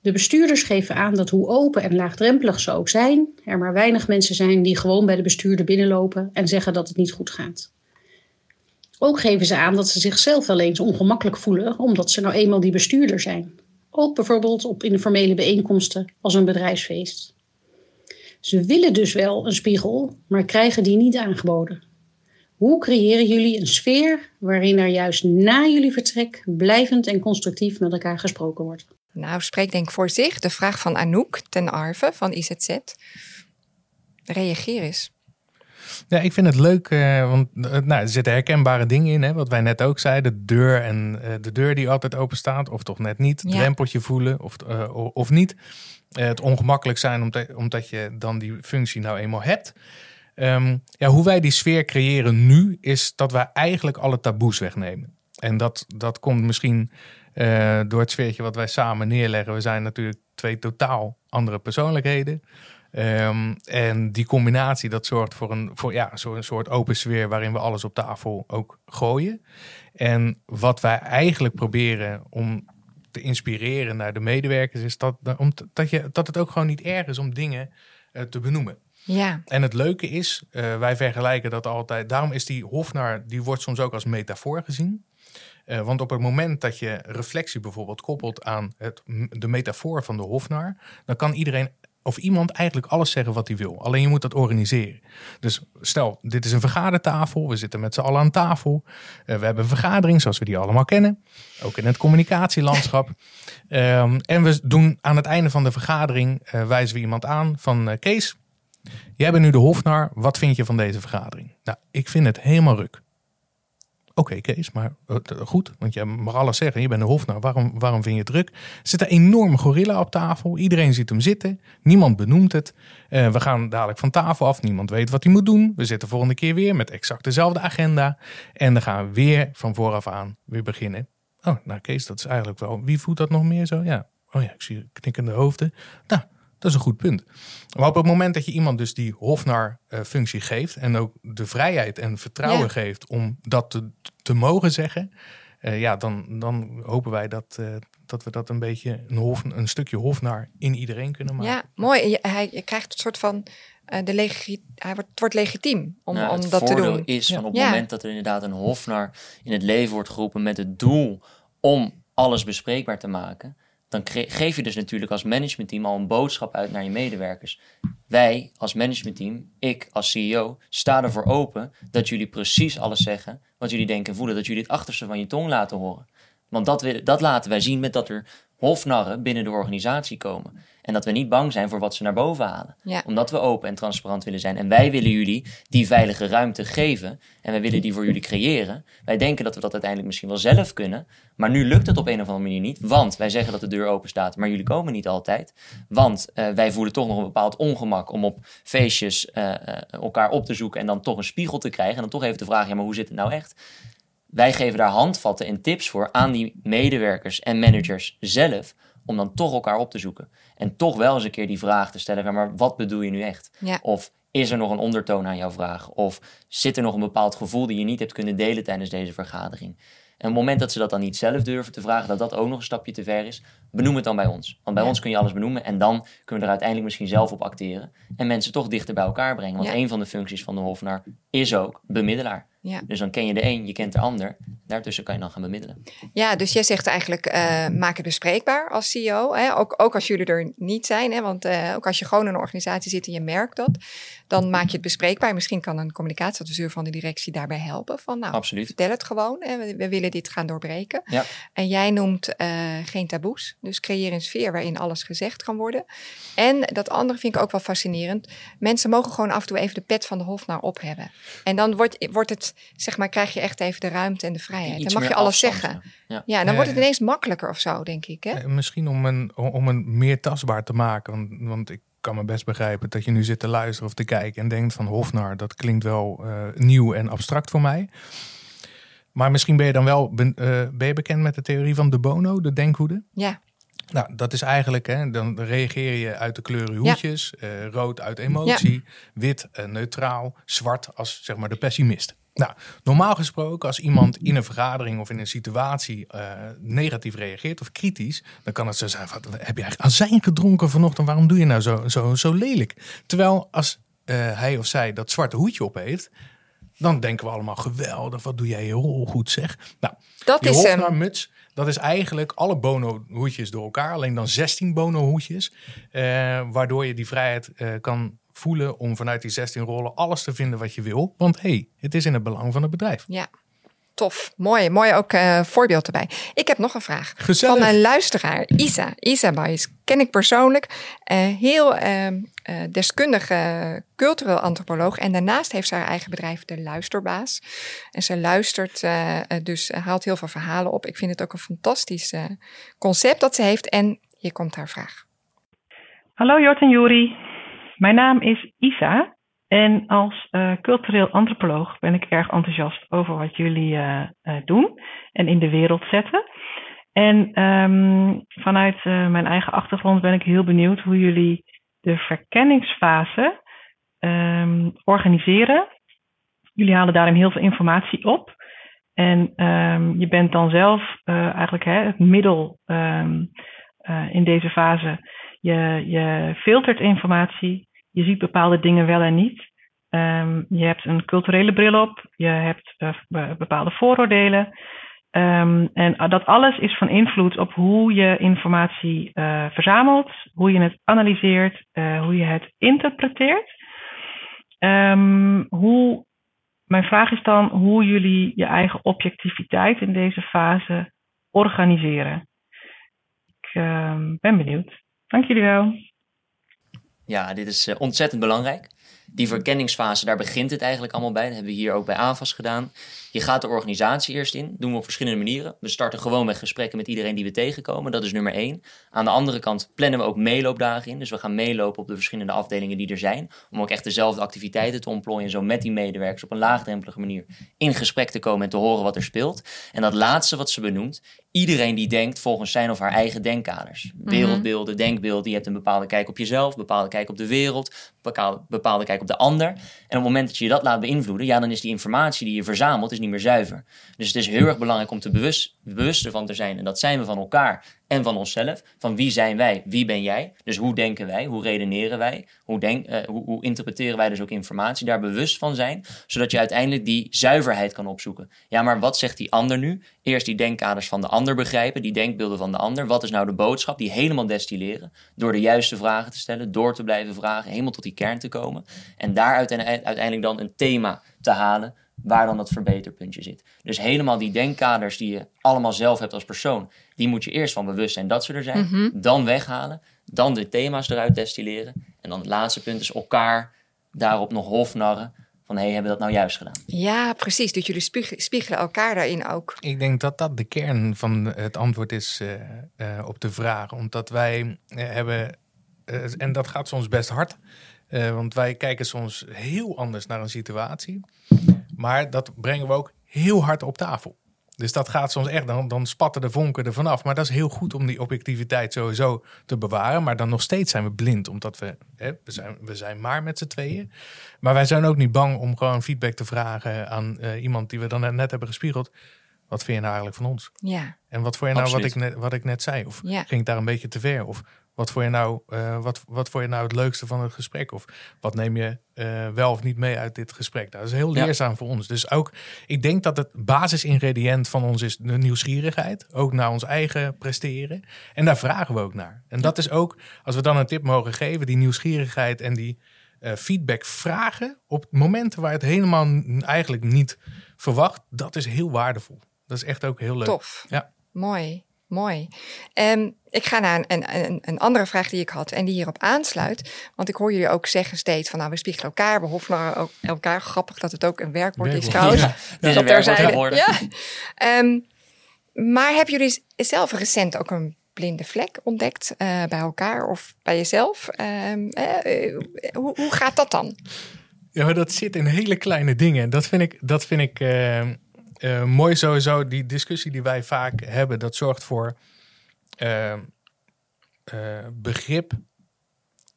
D: De bestuurders geven aan dat hoe open en laagdrempelig ze ook zijn, er maar weinig mensen zijn die gewoon bij de bestuurder binnenlopen en zeggen dat het niet goed gaat. Ook geven ze aan dat ze zichzelf wel eens ongemakkelijk voelen omdat ze nou eenmaal die bestuurder zijn. Ook bijvoorbeeld op informele bijeenkomsten als een bedrijfsfeest. Ze willen dus wel een spiegel, maar krijgen die niet aangeboden. Hoe creëren jullie een sfeer waarin er juist na jullie vertrek blijvend en constructief met elkaar gesproken wordt?
B: Nou, spreek denk voor zich. De vraag van Anouk ten Arve van IZZ. Reageer eens.
A: Ja, ik vind het leuk, uh, want uh, nou, er zitten herkenbare dingen in. Hè, wat wij net ook zeiden. De deur en uh, de deur die altijd open staat, of toch net niet.
B: Ja.
A: Drempeltje voelen of, of niet. het ongemakkelijk zijn omdat, omdat je dan die functie nou eenmaal hebt. Um, ja, hoe wij die sfeer creëren nu, is dat wij eigenlijk alle taboes wegnemen. En dat, dat komt misschien uh, door het sfeertje wat wij samen neerleggen. We zijn natuurlijk twee totaal andere persoonlijkheden. Um, en die combinatie, dat zorgt voor een, voor, ja, een soort open sfeer waarin we alles op tafel ook gooien. En wat wij eigenlijk proberen om te inspireren naar de medewerkers, is dat, om, dat, je, dat het ook gewoon niet erg is om dingen uh, te benoemen.
B: Ja.
A: En het leuke is, uh, wij vergelijken dat altijd. Daarom is die hofnar, die wordt soms ook als metafoor gezien. Uh, want op het moment dat je reflectie bijvoorbeeld koppelt aan het, de metafoor van de hofnar, dan kan iedereen of iemand eigenlijk alles zeggen wat hij wil. Alleen je moet dat organiseren. Dus stel, dit is een vergadertafel. We zitten met z'n allen aan tafel. Uh, we hebben een vergadering zoals we die allemaal kennen. Ook in het communicatielandschap. um, [LAUGHS] en we doen aan het einde van de vergadering, uh, wijzen we iemand aan van Kees. Jij bent nu de hofnar. Wat vind je van deze vergadering? Nou, ik vind het helemaal ruk. Oké, Kees, maar uh, goed, want je mag alles zeggen. Je bent de hofnar. Waarom, waarom vind je het druk? Er zit een enorme gorilla op tafel. Iedereen ziet hem zitten. Niemand benoemt het. Uh, we gaan dadelijk van tafel af. Niemand weet wat hij moet doen. We zitten volgende keer weer met exact dezelfde agenda. En dan gaan we weer van vooraf aan weer beginnen. Oh, nou Kees, dat is eigenlijk wel... Wie voelt dat nog meer zo? Ja. Oh ja, ik zie knikkende hoofden. Nou, dat is een goed punt. Maar op het moment dat je iemand dus die hofnar-functie geeft en ook de vrijheid en vertrouwen ja. geeft om dat te, te mogen zeggen, uh, ja, dan, dan hopen wij dat, uh, dat we dat een beetje een, hof, een stukje hofnar in iedereen kunnen maken.
B: Ja, mooi. Je, hij, je krijgt een soort van uh, de legi hij wordt, het wordt legitiem om,
C: nou,
B: om dat te doen.
C: is
B: ja.
C: van op het ja. moment dat er inderdaad een hofnar in het leven wordt geroepen met het doel om alles bespreekbaar te maken dan geef je dus natuurlijk als managementteam al een boodschap uit naar je medewerkers. Wij als managementteam, ik als CEO, sta ervoor open dat jullie precies alles zeggen wat jullie denken en voelen. Dat jullie het achterste van je tong laten horen. Want dat, dat laten wij zien met dat er hofnarren binnen de organisatie komen. En dat we niet bang zijn voor wat ze naar boven halen. Omdat we open en transparant willen zijn. En wij willen jullie die veilige ruimte geven. En wij willen die voor jullie creëren. Wij denken dat we dat uiteindelijk misschien wel zelf kunnen. Maar nu lukt het op een of andere manier niet. Want wij zeggen dat de deur open staat, maar jullie komen niet altijd. Want uh, wij voelen toch nog een bepaald ongemak om op feestjes uh, elkaar op te zoeken. En dan toch een spiegel te krijgen. En dan toch even te vragen: ja, maar hoe zit het nou echt? Wij geven daar handvatten en tips voor aan die medewerkers en managers zelf om dan toch elkaar op te zoeken. En toch wel eens een keer die vraag te stellen: maar wat bedoel je nu echt? Of is er nog een ondertoon aan jouw vraag? Of zit er nog een bepaald gevoel die je niet hebt kunnen delen tijdens deze vergadering? En op het moment dat ze dat dan niet zelf durven te vragen, dat dat ook nog een stapje te ver is, benoem het dan bij ons. Want bij ons kun je alles benoemen en dan kunnen we er uiteindelijk misschien zelf op acteren en mensen toch dichter bij elkaar brengen. Want een van de functies van de hofnaar is ook bemiddelaar. Ja. Dus dan ken je de een, je kent de ander. Daartussen kan je dan gaan bemiddelen.
B: Ja, dus jij zegt eigenlijk uh, maak het bespreekbaar als CEO. Hè? Ook, ook als jullie er niet zijn. Hè? Want uh, ook als je gewoon in een organisatie zit en je merkt dat. Dan maak je het bespreekbaar. Misschien kan een communicatieadviseur van de directie daarbij helpen. Van nou,
C: Absoluut.
B: vertel het gewoon. Hè? We, we, willen dit gaan doorbreken. Ja. En jij noemt uh, geen taboes. Dus creëer een sfeer waarin alles gezegd kan worden. En dat andere vind ik ook wel fascinerend. Mensen mogen gewoon af en toe even de pet van de hof naar op hebben. En dan wordt, wordt het zeg maar, krijg je echt even de ruimte en de vrijheid. Dan mag je alles zeggen. Ja. ja, dan wordt het ineens makkelijker of zo, denk ik. Hè?
A: Eh, misschien om een, om een meer tastbaar te maken. Want, want ik kan me best begrijpen dat je nu zit te luisteren of te kijken en denkt van Hofnar, dat klinkt wel uh, nieuw en abstract voor mij. Maar misschien ben je dan wel ben, uh, ben je bekend met de theorie van de Bono, de denkhoede?
B: Ja.
A: Nou, dat is eigenlijk, hè, dan reageer je uit de kleuren hoedjes. Ja. Uh, rood uit emotie, ja. wit uh, neutraal, zwart als zeg maar de pessimist. Nou, normaal gesproken, als iemand in een vergadering of in een situatie uh, negatief reageert of kritisch, dan kan het zo zijn: wat, heb je eigenlijk azijn gedronken vanochtend? Waarom doe je nou zo, zo, zo lelijk? Terwijl als uh, hij of zij dat zwarte hoedje op heeft, dan denken we allemaal geweldig. Wat doe jij heel goed zeg? Nou,
B: dat
A: die
B: is hem.
A: muts, dat is eigenlijk alle bono hoedjes door elkaar, alleen dan 16 bono hoedjes, uh, waardoor je die vrijheid kan voelen om vanuit die 16 rollen alles te vinden wat je wil. Want hey, het is in het belang van het bedrijf.
B: Ja, tof. Mooi, mooi ook uh, voorbeeld erbij. Ik heb nog een vraag.
A: Gezellig.
B: Van een luisteraar, Isa. Isa Baes ken ik persoonlijk. Uh, heel uh, deskundige cultureel antropoloog. En daarnaast heeft ze haar eigen bedrijf, De Luisterbaas. En ze luistert, dus haalt heel veel verhalen op. Ik vind het ook een fantastisch concept dat ze heeft. En hier komt haar vraag.
E: Hallo Jort en Juri. Mijn naam is Isa en als uh, cultureel antropoloog ben ik erg enthousiast over wat jullie uh, uh, doen en in de wereld zetten. En um, vanuit mijn eigen achtergrond ben ik heel benieuwd hoe jullie de verkenningsfase um, organiseren. Jullie halen daarin heel veel informatie op. En um, je bent dan zelf eigenlijk hè, het middel in deze fase. Je, je filtert informatie, je ziet bepaalde dingen wel en niet. Um, je hebt een culturele bril op, je hebt uh, bepaalde vooroordelen. Um, en dat alles is van invloed op hoe je informatie uh, verzamelt, hoe je het analyseert, hoe je het interpreteert. Um, hoe, mijn vraag is dan hoe jullie je eigen objectiviteit in deze fase organiseren. Ik ben benieuwd. Dank jullie wel.
C: Ja, dit is uh, ontzettend belangrijk. Die verkenningsfase, daar begint het eigenlijk allemaal bij. Dat hebben we hier ook bij ANVAS gedaan. Je gaat de organisatie eerst in. doen we op verschillende manieren. We starten gewoon met gesprekken met iedereen die we tegenkomen. Dat is nummer één. Aan de andere kant plannen we ook meeloopdagen in. Dus we gaan meelopen op de verschillende afdelingen die er zijn. Om ook echt dezelfde activiteiten te ontplooien. Zo met die medewerkers op een laagdrempelige manier in gesprek te komen en te horen wat er speelt. En dat laatste wat ze benoemt, iedereen die denkt volgens zijn of haar eigen denkkaders. Mhm. Wereldbeelden, denkbeelden. Je hebt een bepaalde kijk op jezelf, een bepaalde kijk op de wereld, een bepaalde kijk op de ander. En op het moment dat je dat laat beïnvloeden, ja, dan is die informatie die je verzamelt is niet meer zuiver. Dus het is heel erg belangrijk om te bewust, bewust ervan te zijn. En dat zijn we van elkaar en van onszelf. Van wie zijn wij, wie ben jij? Dus hoe denken wij, hoe redeneren wij, hoe, denk, hoe, hoe, interpreteren wij dus ook informatie? Daar bewust van zijn, zodat je uiteindelijk die zuiverheid kan opzoeken. Ja, maar wat zegt die ander nu? Eerst die denkkaders van de ander begrijpen, die denkbeelden van de ander. Wat is nou de boodschap? Die helemaal destilleren. Door de juiste vragen te stellen, door te blijven vragen, helemaal tot die kern te komen. En daar uiteindelijk dan een thema te halen waar dan dat verbeterpuntje zit. Dus helemaal die denkkaders die je allemaal zelf hebt als persoon, die moet je eerst van bewust zijn dat ze er zijn,
B: Mhm.
C: dan weghalen, dan de thema's eruit destilleren en dan het laatste punt is elkaar daarop nog hofnarren van hé, hey, hebben we dat nou juist gedaan?
B: Ja, precies. Dus jullie spiegelen, spiegelen elkaar daarin ook.
A: Ik denk dat dat de kern van het antwoord is uh, uh, op de vraag. Omdat wij uh, hebben, en dat gaat soms best hard, want wij kijken soms heel anders naar een situatie. Maar dat brengen we ook heel hard op tafel. Dus dat gaat soms echt, dan, dan spatten de vonken er vanaf. Maar dat is heel goed om die objectiviteit sowieso te bewaren. Maar dan nog steeds zijn we blind, omdat we, hè, we, zijn, we zijn maar met z'n tweeën. Maar wij zijn ook niet bang om gewoon feedback te vragen aan uh, iemand die we dan net hebben gespiegeld. Wat vind je nou eigenlijk van ons?
B: Ja.
A: En wat vond je nou wat ik, net, wat ik net zei? Of
B: Ja.
A: ging ik daar een beetje te ver? Of wat vond je nou, eh, wat, wat vond je nou het leukste van het gesprek? Of wat neem je eh, wel of niet mee uit dit gesprek? Nou, dat is heel
C: Ja.
A: leerzaam voor ons. Dus ook, ik denk dat het basisingrediënt van ons is de nieuwsgierigheid. Ook naar ons eigen presteren. En daar vragen we ook naar. En dat is ook, als we dan een tip mogen geven, die nieuwsgierigheid en die eh, feedback vragen op momenten waar het helemaal eigenlijk niet verwacht, dat is heel waardevol. Dat is echt ook heel leuk.
B: Tof.
A: Ja.
B: Mooi, mooi. Ehm, ik ga naar een, een, een andere vraag die ik had en die hierop aansluit. Want ik hoor jullie ook zeggen steeds van nou, we spiegelen elkaar, we hoffen ook elkaar. Grappig dat het ook een werkwoord is
A: Werkwoord,
B: trouwens.
A: ja.
C: Is
B: Dat
C: een werkwoord
B: terzijde.
C: geworden.
B: Ja. Ehm, maar hebben jullie zelf recent ook een blinde vlek ontdekt eh, bij elkaar of bij jezelf? Ehm, eh, eh, hoe, hoe gaat dat dan?
A: Ja, dat zit in hele kleine dingen. Dat vind ik, dat vind ik eh, mooi sowieso. Die discussie die wij vaak hebben, dat zorgt voor eh, eh, begrip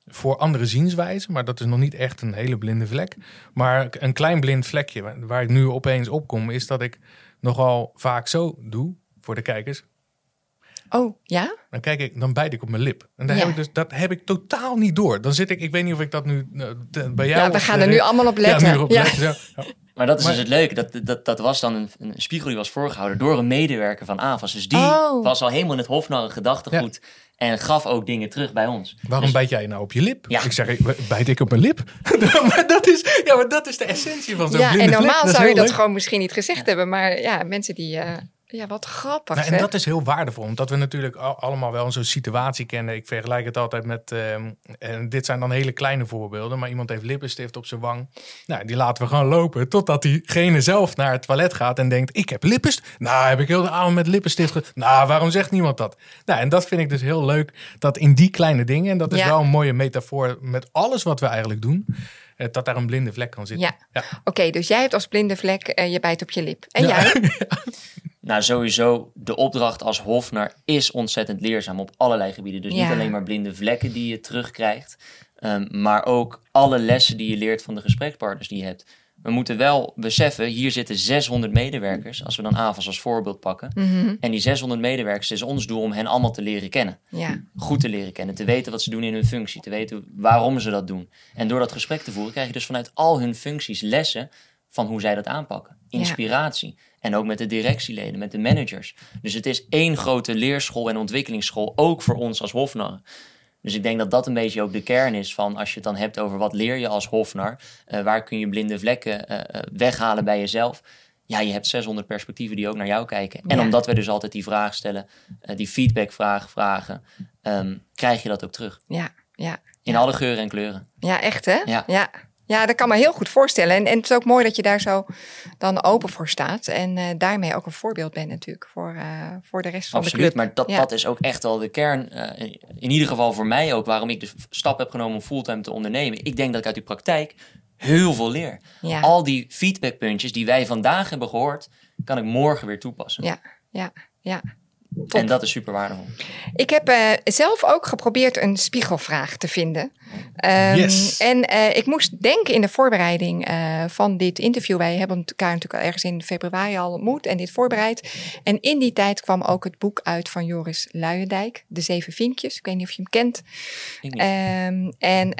A: voor andere zienswijzen. Maar dat is nog niet echt een hele blinde vlek. Maar een klein blind vlekje waar- ik nu opeens op kom, is dat ik nogal vaak zo doe voor de kijkers.
B: Oh, ja?
A: Dan kijk ik, dan bijt ik op mijn lip. En daar
B: Ja.
A: heb ik dus, dat heb ik totaal niet door. Dan zit ik, ik weet niet of ik dat nu bij jou.
B: Ja, we gaan er nu allemaal op
A: Ja,
B: letten.
A: nu erop
B: Ja.
A: letten.
C: Maar dat is
A: Maar-
C: dus het leuke. Dat, dat, dat was dan een, een spiegel die was voorgehouden door een medewerker van AVAS. Dus die
B: Oh.
C: was al helemaal in het hofnarren gedachtegoed. En gaf ook dingen terug bij ons.
A: Waarom
C: Dus-
A: bijt jij nou op je lip?
C: Ja.
A: Ik zeg, ik- bijt ik op mijn lip? [LAUGHS] maar, dat is, ja, maar dat is de essentie van zo'n
B: Ja,
A: blinde
B: en normaal zou je dat
A: leuk.
B: gewoon misschien niet gezegd hebben. Maar ja, mensen die... eh, ja, wat grappig.
A: Nou, en dat is heel waardevol, omdat we natuurlijk al- allemaal wel zo'n situatie kennen. Ik vergelijk het altijd met, ehm, en dit zijn dan hele kleine voorbeelden, maar iemand heeft lippenstift op zijn wang. Nou, die laten we gewoon lopen totdat diegene zelf naar het toilet gaat en denkt, ik heb lippenstift. Nou, heb ik heel de avond met lippenstift. ge- Nou, waarom zegt niemand dat? Nou, en dat vind ik dus heel leuk, dat in die kleine dingen, en dat is
B: Ja.
A: wel een mooie metafoor met alles wat we eigenlijk doen, dat daar een blinde vlek kan zitten.
B: Ja. Oké, dus jij hebt als blinde vlek eh, je bijt op je lip. En jij? [LAUGHS]
C: Nou, sowieso, de opdracht als hofnar is ontzettend leerzaam op allerlei gebieden. Dus
B: Ja.
C: niet alleen maar blinde vlekken die je terugkrijgt, ehm, maar ook alle lessen die je leert van de gesprekspartners die je hebt. We moeten wel beseffen, hier zitten 600 medewerkers, als we dan AVAS als voorbeeld pakken.
B: Mhm.
C: En die 600 medewerkers is ons doel om hen allemaal te leren kennen.
B: Ja,
C: Goed te leren kennen, te weten wat ze doen in hun functie, te weten waarom ze dat doen. En door dat gesprek te voeren krijg je dus vanuit al hun functies lessen van hoe zij dat aanpakken. Inspiratie. En ook met de directieleden, met de managers. Dus het is één grote leerschool en ontwikkelingsschool, ook voor ons als hofnar. Dus ik denk dat dat een beetje ook de kern is van als je het dan hebt over wat leer je als hofnar, eh, waar kun je blinde vlekken eh, eh, weghalen bij jezelf. Ja, je hebt 600 perspectieven die ook naar jou kijken. En omdat we dus altijd die vraag stellen, die feedbackvraag vragen, ehm, krijg je dat ook terug.
B: ja, ja.
C: In alle geuren en kleuren.
B: Ja, echt hè?
C: Ja.
B: ja. Ja, dat kan me heel goed voorstellen. En, en het is ook mooi dat je daar zo dan open voor staat. En eh, daarmee ook een voorbeeld bent natuurlijk voor, eh, voor de rest van de
C: Absoluut,
B: club.
C: maar dat,
B: Ja.
C: dat is ook echt wel de kern. eh, in, in ieder geval voor mij ook, waarom ik de stap heb genomen om fulltime te ondernemen. Ik denk dat ik uit die praktijk heel veel leer.
B: Ja.
C: Al die feedbackpuntjes die wij vandaag hebben gehoord, kan ik morgen weer toepassen.
B: Ja, ja, ja.
C: En dat is super waardevol.
B: Ik heb uh, zelf ook geprobeerd een spiegelvraag te vinden. Um, yes. En uh, ik moest denken in de voorbereiding uh, van dit interview. Wij hebben elkaar natuurlijk al ergens in februari al ontmoet en dit voorbereid. En in die tijd kwam ook het boek uit van Joris Luijendijk, De Zeven Vinkjes. Ik weet niet of je hem kent. Um, en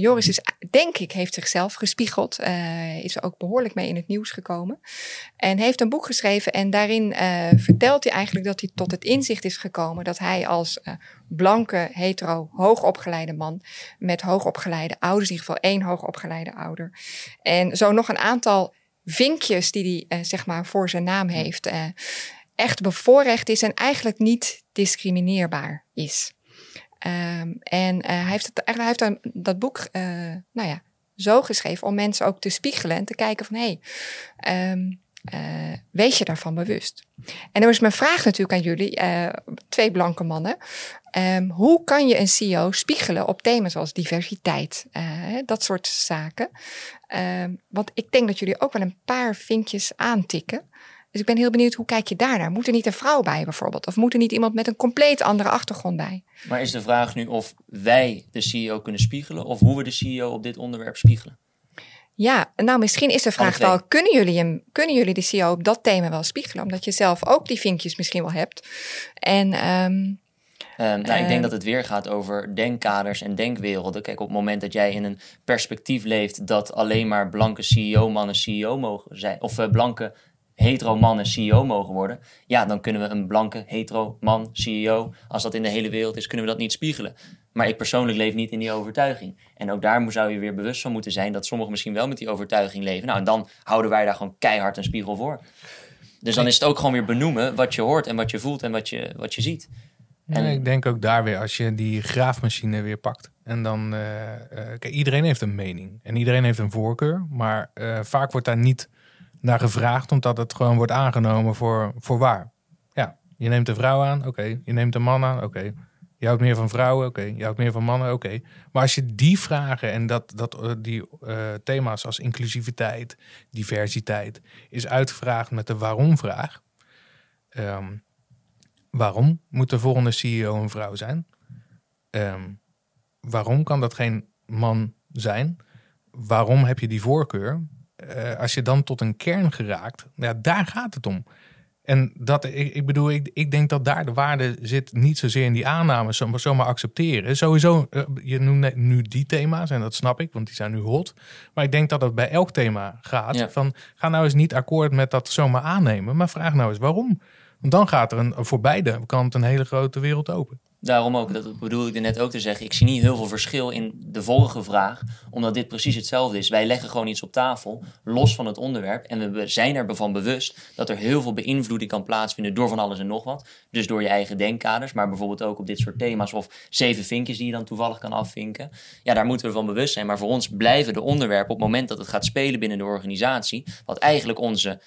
B: Joris is, denk ik, heeft zichzelf gespiegeld. is er ook behoorlijk mee in het nieuws gekomen. En heeft een boek geschreven en daarin vertelt hij eigenlijk dat hij tot het inzicht is gekomen dat hij als uh, blanke, hetero, hoogopgeleide man met hoogopgeleide ouders, in ieder geval één hoogopgeleide ouder, en zo nog een aantal vinkjes die hij uh, zeg maar voor zijn naam heeft, uh, echt bevoorrecht is en eigenlijk niet discrimineerbaar is. Um, en hij heeft, het, hij heeft dan dat boek, nou ja, zo geschreven om mensen ook te spiegelen en te kijken van hé, hey, um, uh, wees je daarvan bewust? En dan is mijn vraag natuurlijk aan jullie, uh, twee blanke mannen. Um, hoe kan je een CEO spiegelen op thema's als diversiteit? Uh, dat soort zaken. Um, want ik denk dat jullie ook wel een paar vinkjes aantikken. Dus ik ben heel benieuwd, hoe kijk je daarnaar? Moet er niet een vrouw bij bijvoorbeeld? Of moet er niet iemand met een compleet andere achtergrond bij?
C: Maar is de vraag nu of wij de CEO kunnen spiegelen... of hoe we de CEO op dit onderwerp spiegelen?
B: Ja, nou misschien is de vraag wel, kunnen jullie, hem, kunnen jullie de CEO op dat thema wel spiegelen? Omdat je zelf ook die vinkjes misschien wel hebt. En, um,
C: nou, ik denk ehm, dat het weer gaat over denkkaders en denkwerelden. Kijk, op het moment dat jij in een perspectief leeft dat alleen maar blanke CEO-mannen CEO mogen zijn, of uh, blanke hetero mannen CEO mogen worden, ja, dan kunnen we een blanke hetero man CEO, als dat in de hele wereld is, kunnen we dat niet spiegelen. Maar ik persoonlijk leef niet in die overtuiging. En ook daar zou je weer bewust van moeten zijn dat sommigen misschien wel met die overtuiging leven. Nou, en dan houden wij daar gewoon keihard een spiegel voor. Dus dan is het ook gewoon weer benoemen wat je hoort en wat je voelt en wat je, wat je ziet.
A: En ik denk ook daar weer, als je die graafmachine weer pakt. En dan, uh, kijk, iedereen heeft een mening en iedereen heeft een voorkeur. Maar uh, vaak wordt daar niet naar gevraagd, omdat het gewoon wordt aangenomen voor, voor waar. Ja, je neemt een vrouw aan, oké. Je neemt een man aan, oké. Je houdt meer van vrouwen, oké. Je houdt meer van mannen, oké. Maar als je die vragen en dat, dat, uh, die uh, thema's als inclusiviteit, diversiteit, is uitgevraagd met de waarom-vraag. Um, waarom moet de volgende CEO een vrouw zijn? Um, waarom kan dat geen man zijn? Waarom heb je die voorkeur? Uh, als je dan tot een kern geraakt, ja, daar gaat het om. En dat, ik, ik bedoel, ik, ik denk dat daar de waarde zit niet zozeer in die aannames, zomaar, zomaar accepteren. Sowieso, uh, je noemt nu die thema's en dat snap ik, want die zijn nu hot. Maar ik denk dat het bij elk thema gaat. Ja. Van, ga nou eens niet akkoord met dat zomaar aannemen, maar vraag nou eens waarom. Want dan gaat er een, voor beide kanten een hele grote wereld open.
C: Daarom ook, dat bedoel ik er net ook te zeggen. Ik zie niet heel veel verschil in de vorige vraag, omdat dit precies hetzelfde is. Wij leggen gewoon iets op tafel, los van het onderwerp. En we zijn ervan bewust dat er heel veel beïnvloeding kan plaatsvinden door van alles en nog wat. Dus door je eigen denkkaders, maar bijvoorbeeld ook op dit soort thema's of zeven vinkjes die je dan toevallig kan afvinken. Ja, daar moeten we van bewust zijn. Maar voor ons blijven de onderwerpen op het moment dat het gaat spelen binnen de organisatie, wat eigenlijk onze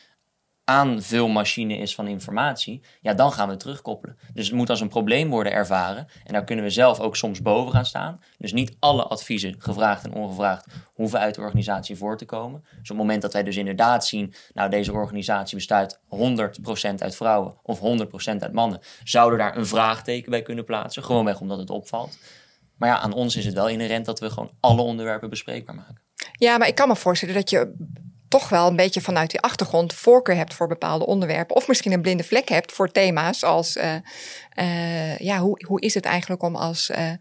C: aanvulmachine is van informatie, ja, dan gaan we terugkoppelen. Dus het moet als een probleem worden ervaren. En daar kunnen we zelf ook soms boven gaan staan. Dus niet alle adviezen, gevraagd en ongevraagd, hoeven uit de organisatie voor te komen. Dus op het moment dat wij dus inderdaad zien, nou, deze organisatie bestaat 100% uit vrouwen of 100% uit mannen, zouden daar een vraagteken bij kunnen plaatsen. Gewoonweg omdat het opvalt. Maar ja, aan ons is het wel inherent dat we gewoon alle onderwerpen bespreekbaar maken.
B: Ja, maar ik kan me voorstellen dat je toch wel een beetje vanuit die achtergrond voorkeur hebt voor bepaalde onderwerpen. Of misschien een blinde vlek hebt voor thema's als, uh, uh, ja, hoe, hoe is het eigenlijk om als uh,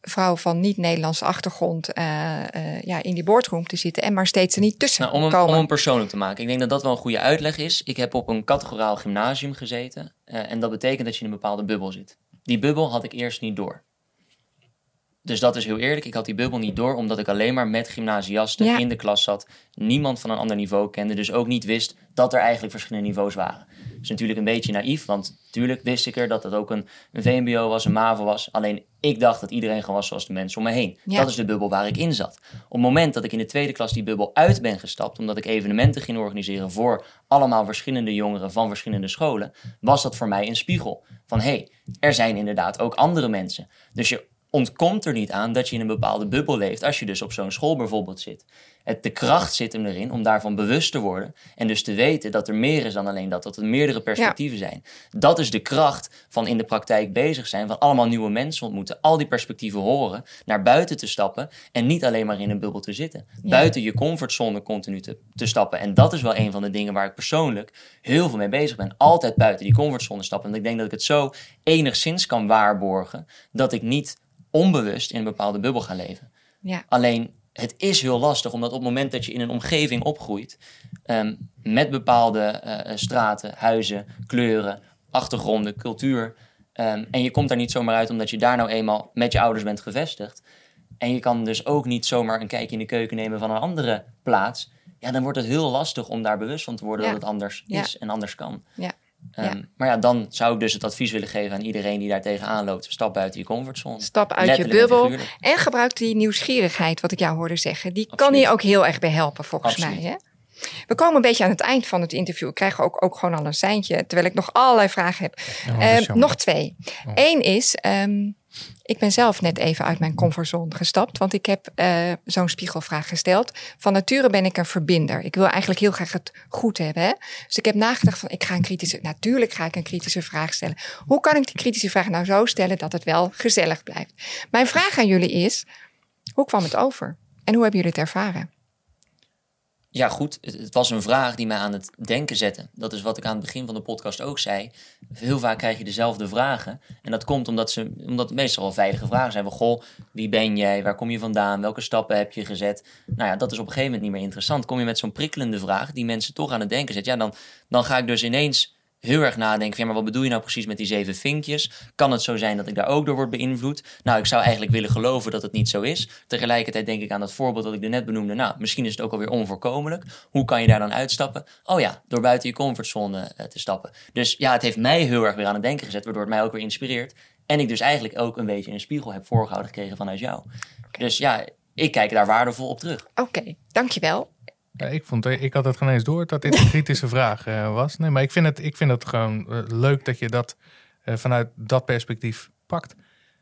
B: vrouw van niet-Nederlandse achtergrond ja, in die boardroom te zitten en maar steeds er niet tussen
C: nou, om
B: een, komen.
C: Om een persoonlijk te maken. Ik denk dat dat wel een goede uitleg is. Ik heb op een categoraal gymnasium gezeten en dat betekent dat je in een bepaalde bubbel zit. Die bubbel had ik eerst niet door. Dus dat is heel eerlijk. Ik had die bubbel niet door, omdat ik alleen maar met gymnasiasten in de klas zat. Niemand van een ander niveau kende, dus ook niet wist dat er eigenlijk verschillende niveaus waren. Dus natuurlijk een beetje naïef, want natuurlijk wist ik er dat het ook een, een VMBO was, een MAVO was. Alleen ik dacht dat iedereen gewoon was zoals de mensen om me heen. Dat is de bubbel waar ik in zat. Op het moment dat ik in de tweede klas die bubbel uit ben gestapt, omdat ik evenementen ging organiseren voor allemaal verschillende jongeren van verschillende scholen, was dat voor mij een spiegel. Van hé, hey, er zijn inderdaad ook andere mensen. Dus je ontkomt er niet aan dat je in een bepaalde bubbel leeft als je dus op zo'n school bijvoorbeeld zit. Het, de kracht zit hem erin om daarvan bewust te worden en dus te weten dat er meer is dan alleen dat, dat er meerdere perspectieven zijn. Dat is de kracht van in de praktijk bezig zijn, van allemaal nieuwe mensen ontmoeten, al die perspectieven horen, naar buiten te stappen en niet alleen maar in een bubbel te zitten. Buiten je comfortzone continu te, te stappen. En dat is wel een van de dingen waar ik persoonlijk heel veel mee bezig ben. Altijd buiten die comfortzone stappen. En ik denk dat ik het zo enigszins kan waarborgen dat ik niet onbewust in een bepaalde bubbel ga leven.
B: Ja.
C: Alleen het is heel lastig, omdat op het moment dat je in een omgeving opgroeit ehm, met bepaalde eh, straten, huizen, kleuren, achtergronden, cultuur. ehm, en je komt daar niet zomaar uit omdat je daar nou eenmaal met je ouders bent gevestigd. En je kan dus ook niet zomaar een kijkje in de keuken nemen van een andere plaats. Ja, dan wordt het heel lastig om daar bewust van te worden
B: Ja.
C: dat het anders
B: Ja.
C: is en anders kan.
B: Ja.
C: Ehm,
B: Ja.
C: Maar ja, dan zou ik dus het advies willen geven aan iedereen die daar tegenaan loopt. Stap buiten je comfortzone.
B: Stap uit je
C: Letterlijk
B: bubbel en gebruik die nieuwsgierigheid, wat ik jou hoorde zeggen. Die kan hier ook heel erg bij helpen, volgens
C: Absoluut.
B: mij. Hè? We komen een beetje aan het eind van het interview. Ik krijg ook, ook gewoon al een seintje, terwijl ik nog allerlei vragen heb.
A: Oh,
B: Eh,
A: jammer.
B: nog twee. Eén is, ehm, ik ben zelf net even uit mijn comfortzone gestapt, want ik heb eh, zo'n spiegelvraag gesteld. Van nature ben ik een verbinder. Ik wil eigenlijk heel graag het goed hebben. Hè? Dus ik heb nagedacht van, ik ga een kritische, natuurlijk ga ik een kritische vraag stellen. Hoe kan ik die kritische vraag nou zo stellen dat het wel gezellig blijft? Mijn vraag aan jullie is, hoe kwam het over? En hoe hebben jullie het ervaren?
C: Ja, goed. Het, was een vraag die mij aan het denken zette. Dat is wat ik aan het begin van de podcast ook zei. Heel vaak krijg je dezelfde vragen. En dat komt omdat, ze, omdat het meestal wel veilige vragen zijn. Goh, wie ben jij? Waar kom je vandaan? Welke stappen heb je gezet? Nou ja, dat is op een gegeven moment niet meer interessant. Kom je met zo'n prikkelende vraag die mensen toch aan het denken zet. Ja, dan, dan ga ik dus ineens heel erg nadenken. Van, ja, maar wat bedoel je nou precies met die zeven vinkjes? Kan het zo zijn dat ik daar ook door word beïnvloed? Nou, ik zou eigenlijk willen geloven dat het niet zo is. Tegelijkertijd denk ik aan dat voorbeeld dat ik er net benoemde. Nou, misschien is het ook alweer onvoorkomelijk. Hoe kan je daar dan uitstappen? Oh ja, door buiten je comfortzone eh, te stappen. Dus ja, het heeft mij heel erg weer aan het denken gezet, waardoor het mij ook weer inspireert. En ik dus eigenlijk ook een beetje een spiegel heb voorgehouden gekregen vanuit jou. Dus ja, ik kijk daar waardevol op terug.
B: Oké, dankjewel.
A: Ja, ik, vond, ik had het geen eens door dat dit een kritische [LAUGHS] vraag eh, was. Nee, maar ik vind het, ik vind het gewoon eh, leuk dat je dat eh, vanuit dat perspectief pakt.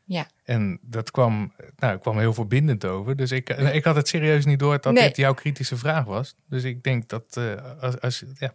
B: Ja.
A: En dat kwam, nou, kwam heel verbindend over. Dus ik, ik had het serieus niet door dat
B: Nee.
A: dit jouw kritische vraag was. Dus ik denk dat als, als ja,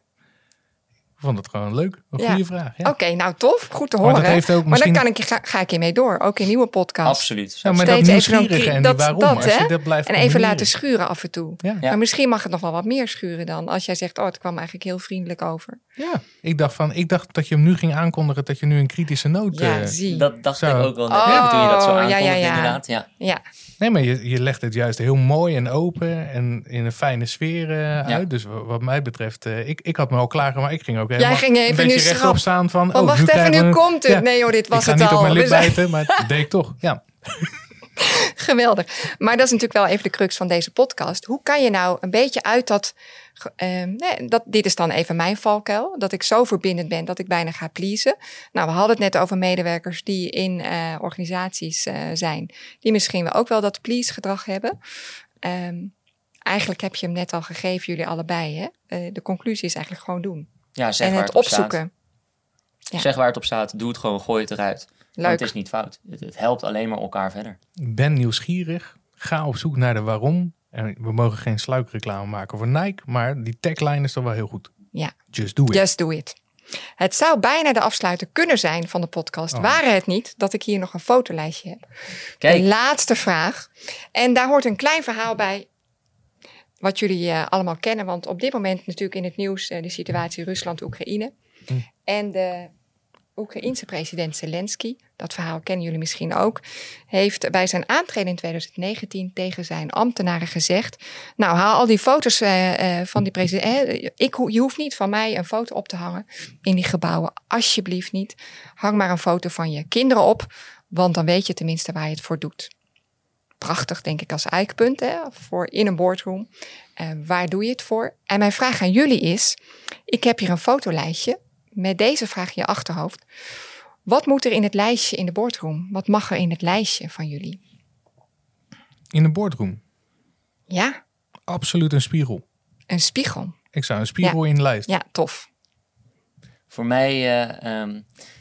A: vond het gewoon leuk. Een
B: Ja.
A: goede vraag. Ja.
B: Oké, nou tof. Goed te
A: Maar
B: horen.
A: dat heeft ook
B: Maar dan kan ik, ga, ga ik hiermee door. Ook in nieuwe podcast.
C: Absoluut.
A: Ja, maar dat
B: Steeds even zo'n
A: nieuwsgierige en
B: dat-
A: waarom.
B: dat,
A: als je
B: hè?
A: dat blijft
B: En even
A: combineren.
B: laten schuren af en toe.
A: Ja.
C: Ja.
B: Maar misschien mag het nog wel wat meer schuren dan. Als jij zegt, oh, het kwam eigenlijk heel vriendelijk over.
A: ja, ik dacht, van, ik dacht dat je hem nu ging aankondigen dat je nu een kritische noot...
B: Ja,
A: eh,
B: zie.
C: Dat dacht
A: Zo.
C: ik ook wel net
B: Oh,
C: toen je dat zo
B: ja,
C: aankondigde,
B: ja, ja.
C: inderdaad. Ja.
B: Ja,
A: Nee, maar je, je legt het juist heel mooi en open en in een fijne sfeer eh, uit. Dus wa- wat mij betreft, eh, ik, ik had me al klaargemaakt. Ik ging ook helemaal
B: ging even
A: een beetje rechtop staan van...
B: Want
A: oh,
B: wacht even, nu komt het.
A: Ja,
B: Nee joh, dit was
A: ik ga
B: het
A: niet
B: al.
A: op mijn lip bijten, maar dat [LAUGHS] deed ik toch. Ja. [LAUGHS]
B: Geweldig. Maar dat is natuurlijk wel even de crux van deze podcast. Hoe kan je nou een beetje uit dat... ehm, nee, dat dit is dan even mijn valkuil. Dat ik zo verbindend ben dat ik bijna ga pleasen. Nou, we hadden het net over medewerkers die in eh, organisaties eh, zijn. Die misschien wel ook wel dat please gedrag hebben. Ehm, eigenlijk heb je hem net al gegeven, jullie allebei. Hè? Eh, de conclusie is eigenlijk gewoon doen.
C: Ja, zeg
B: en
C: waar
B: het
C: het op staat.
B: opzoeken. Ja.
C: Zeg waar het op staat, doe het gewoon, gooi het eruit.
B: Leuk.
C: het is niet fout. Het, het helpt alleen maar elkaar verder.
A: Ben nieuwsgierig. Ga op zoek naar de waarom. En we mogen geen sluikreclame maken voor Nike. Maar die tagline is toch wel heel goed.
B: Ja.
A: Just do it.
B: Just do it. Het zou bijna de afsluiter kunnen zijn van de podcast.
A: Oh.
B: Waren het niet dat ik hier nog een fotolijstje heb.
C: Kijk,
B: De laatste vraag. En daar hoort een klein verhaal bij. Wat jullie eh, allemaal kennen. Want op dit moment natuurlijk in het nieuws eh, de situatie Rusland-Oekraïne.
A: Hm.
B: En de Oekraïense president Zelensky, dat verhaal kennen jullie misschien ook, heeft bij zijn aantreden in 2019 tegen zijn ambtenaren gezegd: Nou, haal al die foto's eh, eh, van die president. eh, ik, je hoeft niet van mij een foto op te hangen in die gebouwen. Alsjeblieft niet. Hang maar een foto van je kinderen op, want dan weet je tenminste waar je het voor doet. Prachtig, denk ik, als eikpunt hè, voor in een boardroom. Waar doe je het voor? En mijn vraag aan jullie is: ik heb hier een fotolijstje met deze vraag in je achterhoofd. Wat moet er in het lijstje in de boardroom? Wat mag er in het lijstje van jullie?
A: In de boardroom.
B: Ja,
A: Absoluut een spiegel.
B: een spiegel.
A: Ik zou een spiegel in de lijst.
B: Ja, tof.
C: voor mij eh, ehm,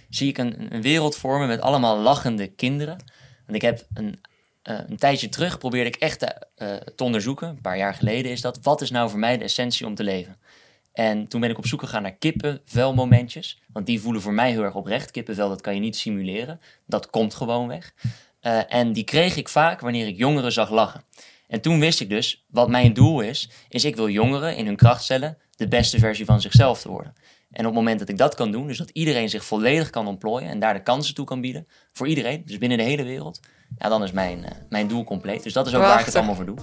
C: zie ik een, een wereld vormen met allemaal lachende kinderen. Want ik heb een, uh, een tijdje terug probeerde ik echt te, uh, te, onderzoeken, een paar jaar geleden is dat, wat is nou voor mij de essentie om te leven? En toen ben ik op zoek gegaan naar kippenvelmomentjes, want die voelen voor mij heel erg oprecht. Kippenvel, dat kan je niet simuleren, dat komt gewoon weg. Uh, en die kreeg ik vaak wanneer ik jongeren zag lachen. En toen wist ik dus, wat mijn doel is, is ik wil jongeren in hun kracht stellen de beste versie van zichzelf te worden. En op het moment dat ik dat kan doen, dus dat iedereen zich volledig kan ontplooien en daar de kansen toe kan bieden, voor iedereen, dus binnen de hele wereld, ja, dan is mijn, uh, mijn doel compleet. Dus dat is ook waar ik het allemaal voor doe.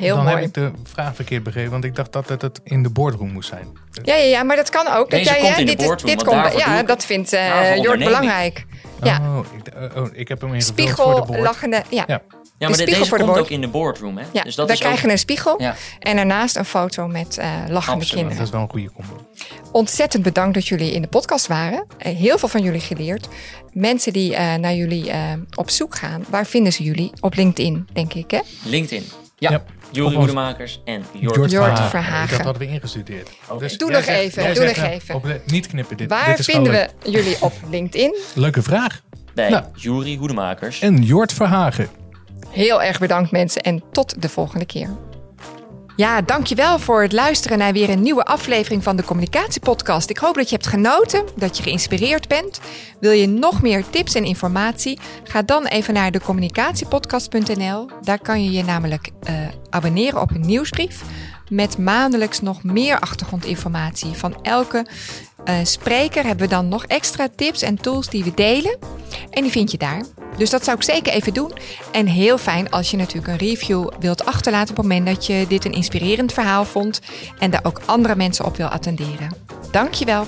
B: Heel
A: dan
B: mooi.
A: heb ik de vraag verkeerd begrepen, want ik dacht dat het, in de boardroom moest zijn.
B: Ja, ja, ja maar dat kan ook.
C: Deze komt
B: ja,
C: in de
B: dit, is-
C: boardroom,
B: dit komt, ja, dat vindt eh Jort
C: onderneming.
B: belangrijk. Ja.
A: Oh, ik, oh, ik heb hem ingevuld voor de
B: Spiegel,
A: board.
B: lachende. Ja.
A: Ja.
C: Ja, maar de-
B: spiegel
C: deze
B: voor de
C: komt ook in de boardroom, hè?
B: Ja,
C: dus dat is
B: krijgen
C: ook...
B: een spiegel
C: Ja.
B: en daarnaast een foto met eh, lachende
C: Absoluut.
B: kinderen.
A: Dat is wel een goede combo.
B: Ontzettend bedankt dat jullie in de podcast waren. Eh, Heel veel van jullie geleerd. Mensen die eh, naar jullie eh, op zoek gaan, waar vinden ze jullie? Op LinkedIn, denk ik, hè?
C: LinkedIn. Ja,
A: Ja. Ons-
C: Hoedemakers en Jort.
A: Verhagen.
B: Verhagen.
A: Ik dat we ingestudeerd. Dus
B: Doe nog
A: zegt-
B: even, doe nog even.
A: op de- niet knippen dit.
B: Waar
A: dit is
B: vinden we jullie op LinkedIn?
A: leuk. Leuke vraag.
C: Bij
A: Nou.
C: Juri Hoedemakers.
A: En Jort Verhagen.
B: Heel erg bedankt mensen en tot de volgende keer. Ja, dankjewel voor het luisteren naar weer een nieuwe aflevering van de Communicatiepodcast. Ik hoop dat je hebt genoten, dat je geïnspireerd bent. Wil je nog meer tips en informatie? Ga dan even naar decommunicatiepodcast.nl. Daar kan je je namelijk eh, abonneren op een nieuwsbrief met maandelijks nog meer achtergrondinformatie. Van elke eh, spreker hebben we dan nog extra tips en tools die we delen. En die vind je daar. Dus dat zou ik zeker even doen. En heel fijn als je natuurlijk een review wilt achterlaten op het moment dat je dit een inspirerend verhaal vond en daar ook andere mensen op wil attenderen. Dankjewel.